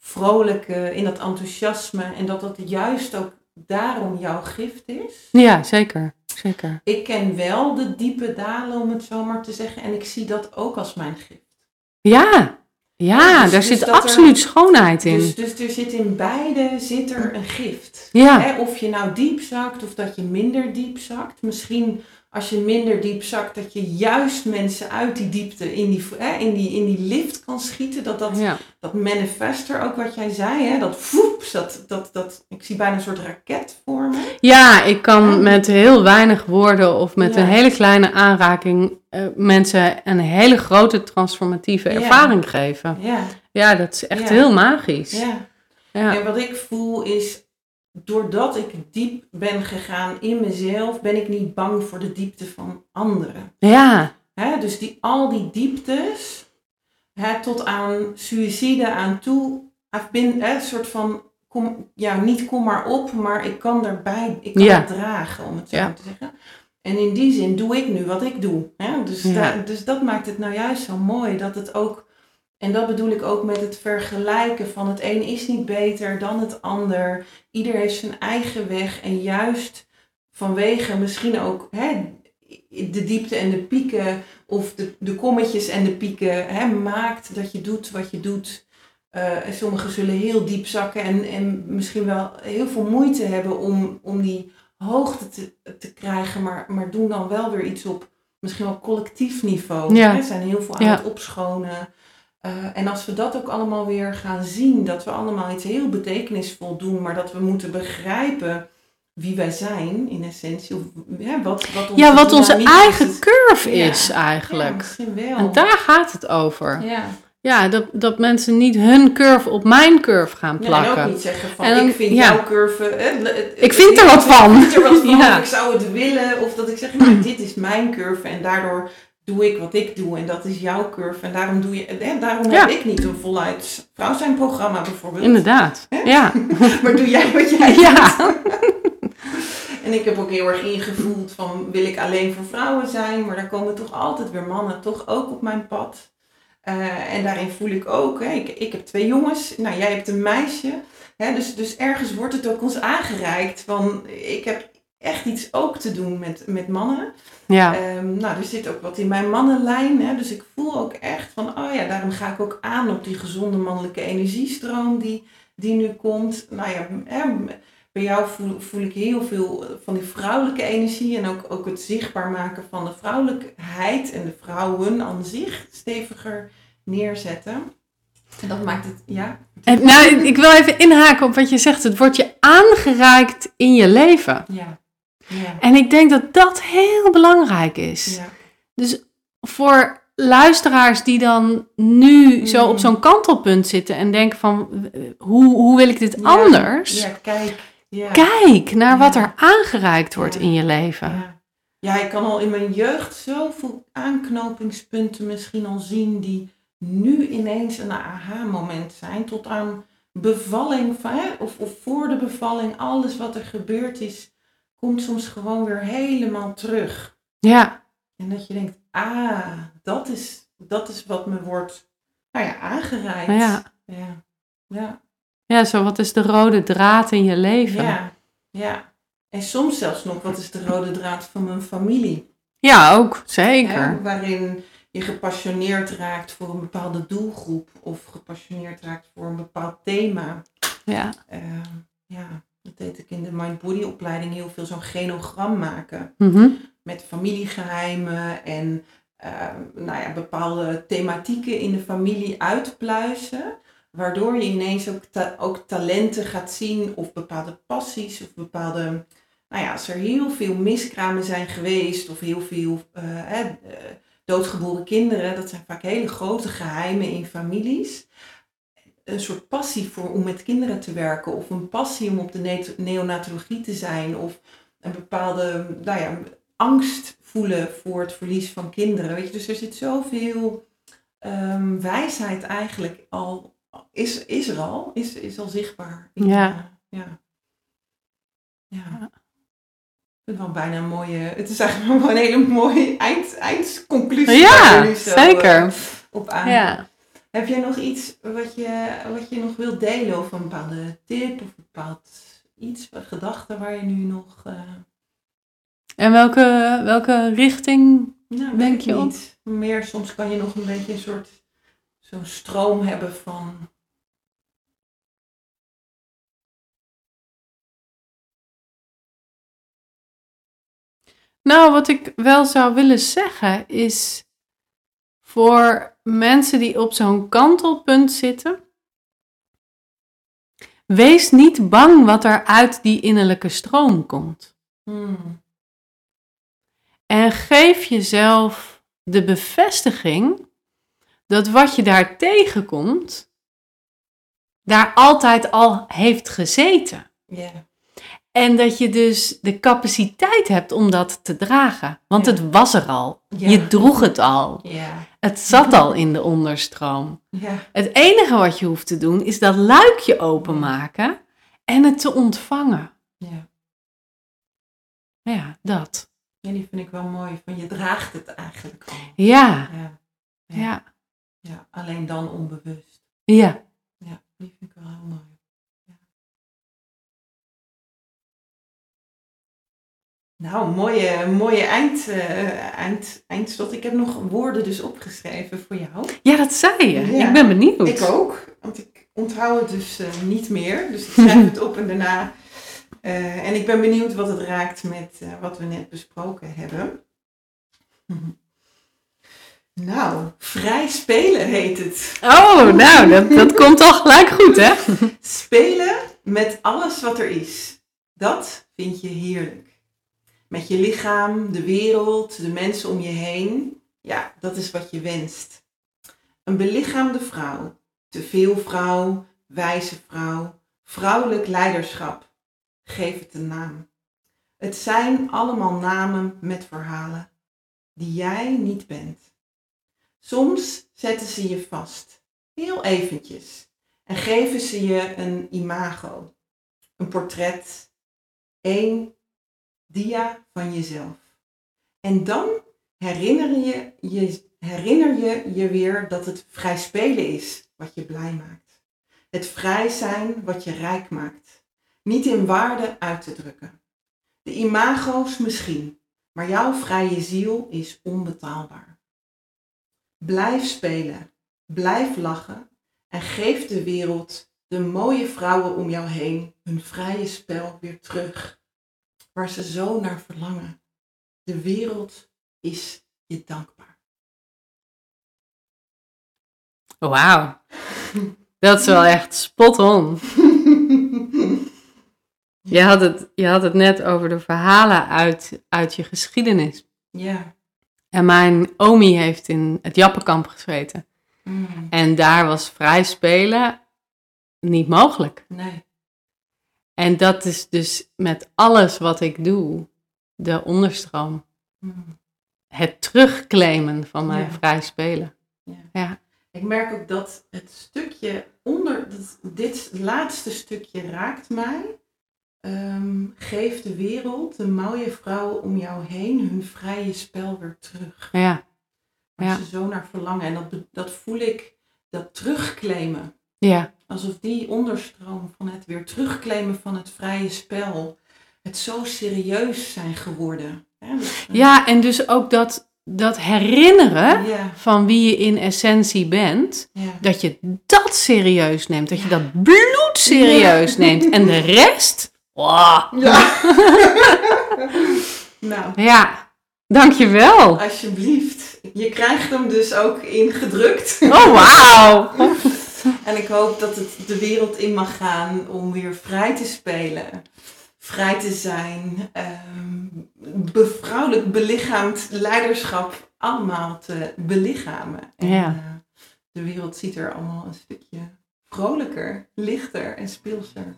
vrolijke, in dat enthousiasme en dat dat juist ook daarom jouw gift is. Ja, zeker. Zeker. Ik ken wel de diepe dalen, om het zo maar te zeggen, en ik zie dat ook als mijn gift. Ja, ja, Dus- daar dus zit er- absoluut schoonheid in. Dus, dus er zit in beide zit er een gift. ja, Hè, of je nou diep zakt of dat je minder diep zakt. Misschien als je minder diep zakt, dat je juist mensen uit die diepte in die, hè, in die, in die lift kan schieten. Dat dat, ja. dat manifester, ook wat jij zei, hè, dat voeps, dat, dat, dat, ik zie bijna een soort raket vormen. ja, ik kan met heel weinig woorden of met Ja. een hele kleine aanraking eh, mensen een hele grote transformatieve Ja. ervaring geven. Ja, Ja, dat is echt heel magisch. ja. Ja. En wat ik voel is, doordat ik diep ben gegaan in mezelf, ben ik niet bang voor de diepte van anderen. ja. Dus die, al die dieptes, tot aan suïcide aan toe, een soort van, kom, ja, niet kom maar op, maar ik kan erbij, ik kan Ja. het dragen, om het zo Ja. te zeggen. En in die zin doe ik nu wat ik doe. Hè? Dus, Ja. da- dus dat maakt het nou juist zo mooi, dat het ook, en dat bedoel ik ook met het vergelijken van het een is niet beter dan het ander. Ieder heeft zijn eigen weg en juist vanwege misschien ook hè, de diepte en de pieken of de, de kommetjes en de pieken hè, maakt dat je doet wat je doet. Eh, en sommigen zullen heel diep zakken en, en misschien wel heel veel moeite hebben om, om die hoogte te, te krijgen, maar, maar doen dan wel weer iets op misschien wel collectief niveau. Ja. Hè, zijn heel veel aan Ja. het opschonen. Eh, en als we dat ook allemaal weer gaan zien, dat we allemaal iets heel betekenisvol doen, maar dat we moeten begrijpen wie wij zijn in essentie. Of, ja, wat, wat onze ja, wat onze is. eigen curve Ja. is Ja, eigenlijk. misschien wel. En daar gaat het over. ja. Ja, dat, dat mensen niet hun curve op mijn curve gaan Ja, en plakken. ook niet zeggen van, dan- ik vind ja. jouw curve... eh, Ik vind er wat van. Ik vind er wat van, Ja. of ik zou het willen. Of dat ik zeg, nou, dit is mijn curve en daardoor doe ik wat ik doe. En dat is jouw curve. En daarom, doe je, eh, daarom Ja. heb ik niet een voluit vrouw zijn programma bijvoorbeeld. Inderdaad. Ja. Maar doe jij wat jij Ja. En ik heb ook heel erg ingevoeld van wil ik alleen voor vrouwen zijn, maar daar komen toch altijd weer mannen toch ook op mijn pad. Eh, en daarin voel ik ook, hè, ik, ik heb twee jongens, nou jij hebt een meisje. Hè, dus, dus ergens wordt het ook ons aangereikt van ik heb echt iets ook te doen met, met mannen. Ja. Ehm, nou, er zit ook wat in mijn mannenlijn. Hè, dus ik voel ook echt van, oh ja, daarom ga ik ook aan op die gezonde mannelijke energiestroom die, die nu komt. Nou ja, hè, bij jou voel, voel ik heel veel van die vrouwelijke energie en ook, ook het zichtbaar maken van de vrouwelijkheid en de vrouwen aan zich steviger neerzetten. En dat maakt het, ja. En, nou, ik wil even inhaken op wat je zegt. Het wordt je aangereikt in je leven. Ja. Ja. En ik denk dat dat heel belangrijk is. ja. Dus voor luisteraars die dan nu zo op Mm. zo'n kantelpunt zitten en denken van hoe, hoe wil ik dit Ja, anders? Ja, kijk. Ja. Kijk naar wat er aangereikt wordt in je leven. Ja. ja, ik kan al in mijn jeugd zoveel aanknopingspunten misschien al zien die nu ineens een aha-moment zijn. Tot aan bevalling of, of voor de bevalling, alles wat er gebeurd is, komt soms gewoon weer helemaal terug. Ja, En dat je denkt, ah, dat is, dat is wat me wordt nou ja, aangereikt. ja. ja. Ja. ja, zo wat is de rode draad in je leven? Ja, ja. En soms zelfs nog, wat is de rode draad van mijn familie? Ja, ook, zeker. Hè, waarin je gepassioneerd raakt voor een bepaalde doelgroep of gepassioneerd raakt voor een bepaald thema. Ja, Ehm, ja, dat deed ik in de Mind-Body opleiding heel veel, zo'n genogram maken. Mhm. Met familiegeheimen en ehm, nou ja, bepaalde thematieken in de familie uitpluizen. Waardoor je ineens ook, ta- ook talenten gaat zien of bepaalde passies of bepaalde... Nou ja, als er heel veel miskramen zijn geweest of heel veel eh, eh, doodgeboren kinderen, dat zijn vaak hele grote geheimen in families. Een soort passie voor om met kinderen te werken of een passie om op de ne- neonatologie te zijn of een bepaalde nou ja, angst voelen voor het verlies van kinderen. Weet je? Dus er zit zoveel ehm, wijsheid eigenlijk al, is, is er al, is, is al zichtbaar. in, Ja. eh, ja. Ja. Ik vind het wel bijna een mooie, het is eigenlijk wel een hele mooie eind, eindconclusie. Ja, zeker. eh, op aan. Ja. Heb jij nog iets wat je, wat je nog wilt delen of een bepaalde tip of een bepaald iets, een gedachte waar je nu nog... eh, En welke, welke richting? Nou, Denk je op? niet. Meer soms kan je nog een beetje een soort zo'n stroom hebben van. Nou, wat ik wel zou willen zeggen is voor mensen die op zo'n kantelpunt zitten, wees niet bang wat er uit die innerlijke stroom komt. Hmm. En geef jezelf de bevestiging dat wat je daar tegenkomt, daar altijd al heeft gezeten. Ja. En dat je dus de capaciteit hebt om dat te dragen. Want Ja. het was er al. Ja. Je droeg het al. Ja. Het zat al in de onderstroom. Ja. Het enige wat je hoeft te doen is dat luikje openmaken en het te ontvangen. Ja. Ja, dat. Ja, die vind ik wel mooi. Van je draagt het eigenlijk al. Ja, Ja. ja, ja. Alleen dan onbewust. ja. Ja, die vind ik wel heel mooi. Nou, mooie, mooie eind, eh, eind, eindslot. Ik heb nog woorden dus opgeschreven voor jou. Ja, dat zei je. Ja. Ik ben benieuwd. Ik ook, want ik onthoud het dus eh, niet meer. Dus ik schrijf het op en daarna. eh, en ik ben benieuwd wat het raakt met wat we net besproken hebben. Nou, vrij spelen heet het. Oh, nou, dat, dat komt al gelijk goed, hè? Spelen met alles wat er is. Dat vind je heerlijk. Met je lichaam, de wereld, de mensen om je heen. Ja, dat is wat je wenst. Een belichaamde vrouw. Te veel vrouw, wijze vrouw, vrouwelijk leiderschap. Geef het een naam. Het zijn allemaal namen met verhalen die jij niet bent. Soms zetten ze je vast, heel eventjes, en geven ze je een imago, een portret, één dia van jezelf. En dan herinner je, je, herinner je je weer dat het vrij spelen is wat je blij maakt. Het vrij zijn wat je rijk maakt. Niet in waarde uit te drukken. De imago's misschien, maar jouw vrije ziel is onbetaalbaar. Blijf spelen, blijf lachen en geef de wereld, de mooie vrouwen om jou heen, hun vrije spel weer terug, waar ze zo naar verlangen. De wereld is je dankbaar. Wauw, dat is wel echt spot on. Je had het, je had het net over de verhalen uit, uit je geschiedenis. Ja. En mijn omi heeft in het Jappenkamp gezeten. Mm, En daar was vrij spelen niet mogelijk. nee. En dat is dus met alles wat ik doe, de onderstroom. Mm, Het terugclaimen van mijn Ja. vrij spelen. ja. Ja. Ik merk ook dat het stukje onder, dit laatste stukje raakt mij. Ehm, geef de wereld, de mooie vrouwen om jou heen, hun vrije spel weer terug. Ja, Waar Ja. ze zo naar verlangen. En dat, dat voel ik, dat terugclaimen. Ja, Alsof die onderstroom van het weer terugclaimen van het vrije spel, het zo serieus zijn geworden. Ja, eh, ja en dus ook dat, dat herinneren ja, van wie je in essentie bent, ja. dat je dat serieus neemt, dat je dat bloed serieus neemt. En de rest, wow. Ja. nou, ja, dankjewel. alsjeblieft. Je krijgt hem dus ook ingedrukt. Oh, wauw. En ik hoop dat het de wereld in mag gaan om weer vrij te spelen. Vrij te zijn. ehm be- vrouwelijk belichaamd leiderschap allemaal te belichamen. En, Ja. eh, de wereld ziet er allemaal een stukje vrolijker, lichter en speelser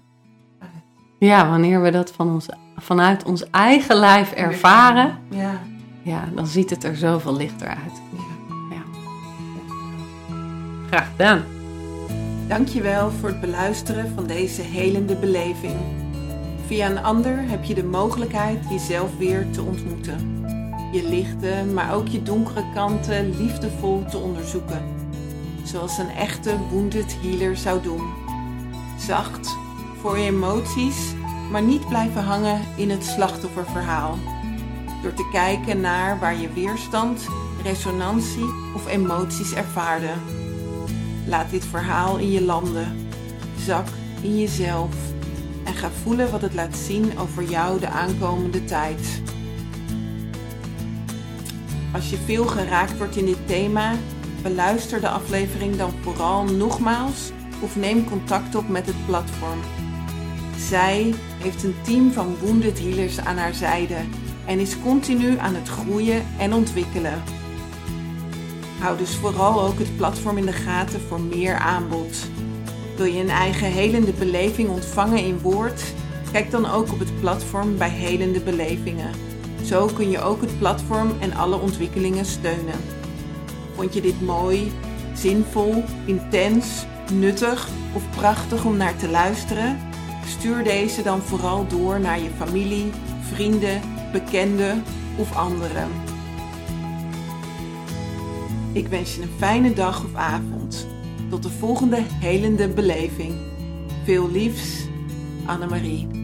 uit. Ja, wanneer we dat van ons, vanuit ons eigen lijf ervaren, Ja. ja, dan ziet het er zoveel lichter uit. ja. Graag gedaan. Dankjewel voor het beluisteren van deze helende beleving. Via een ander heb je de mogelijkheid jezelf weer te ontmoeten. Je lichte, maar ook je donkere kanten liefdevol te onderzoeken. Zoals een echte wounded healer zou doen. Zacht voor je emoties, maar niet blijven hangen in het slachtofferverhaal. Door te kijken naar waar je weerstand, resonantie of emoties ervaarde. Laat dit verhaal in je landen. Zak in jezelf. En ga voelen wat het laat zien over jou de aankomende tijd. Als je veel geraakt wordt in dit thema, beluister de aflevering dan vooral nogmaals of neem contact op met het platform. Zij heeft een team van wounded healers aan haar zijde en is continu aan het groeien en ontwikkelen. Hou dus vooral ook het platform in de gaten voor meer aanbod. Wil je een eigen helende beleving ontvangen in woord? Kijk dan ook op het platform bij Helende Belevingen. Zo kun je ook het platform en alle ontwikkelingen steunen. Vond je dit mooi, zinvol, intens, nuttig of prachtig om naar te luisteren? Stuur deze dan vooral door naar je familie, vrienden, bekenden of anderen. Ik wens je een fijne dag of avond. Tot de volgende helende beleving. Veel liefs, Annemarie.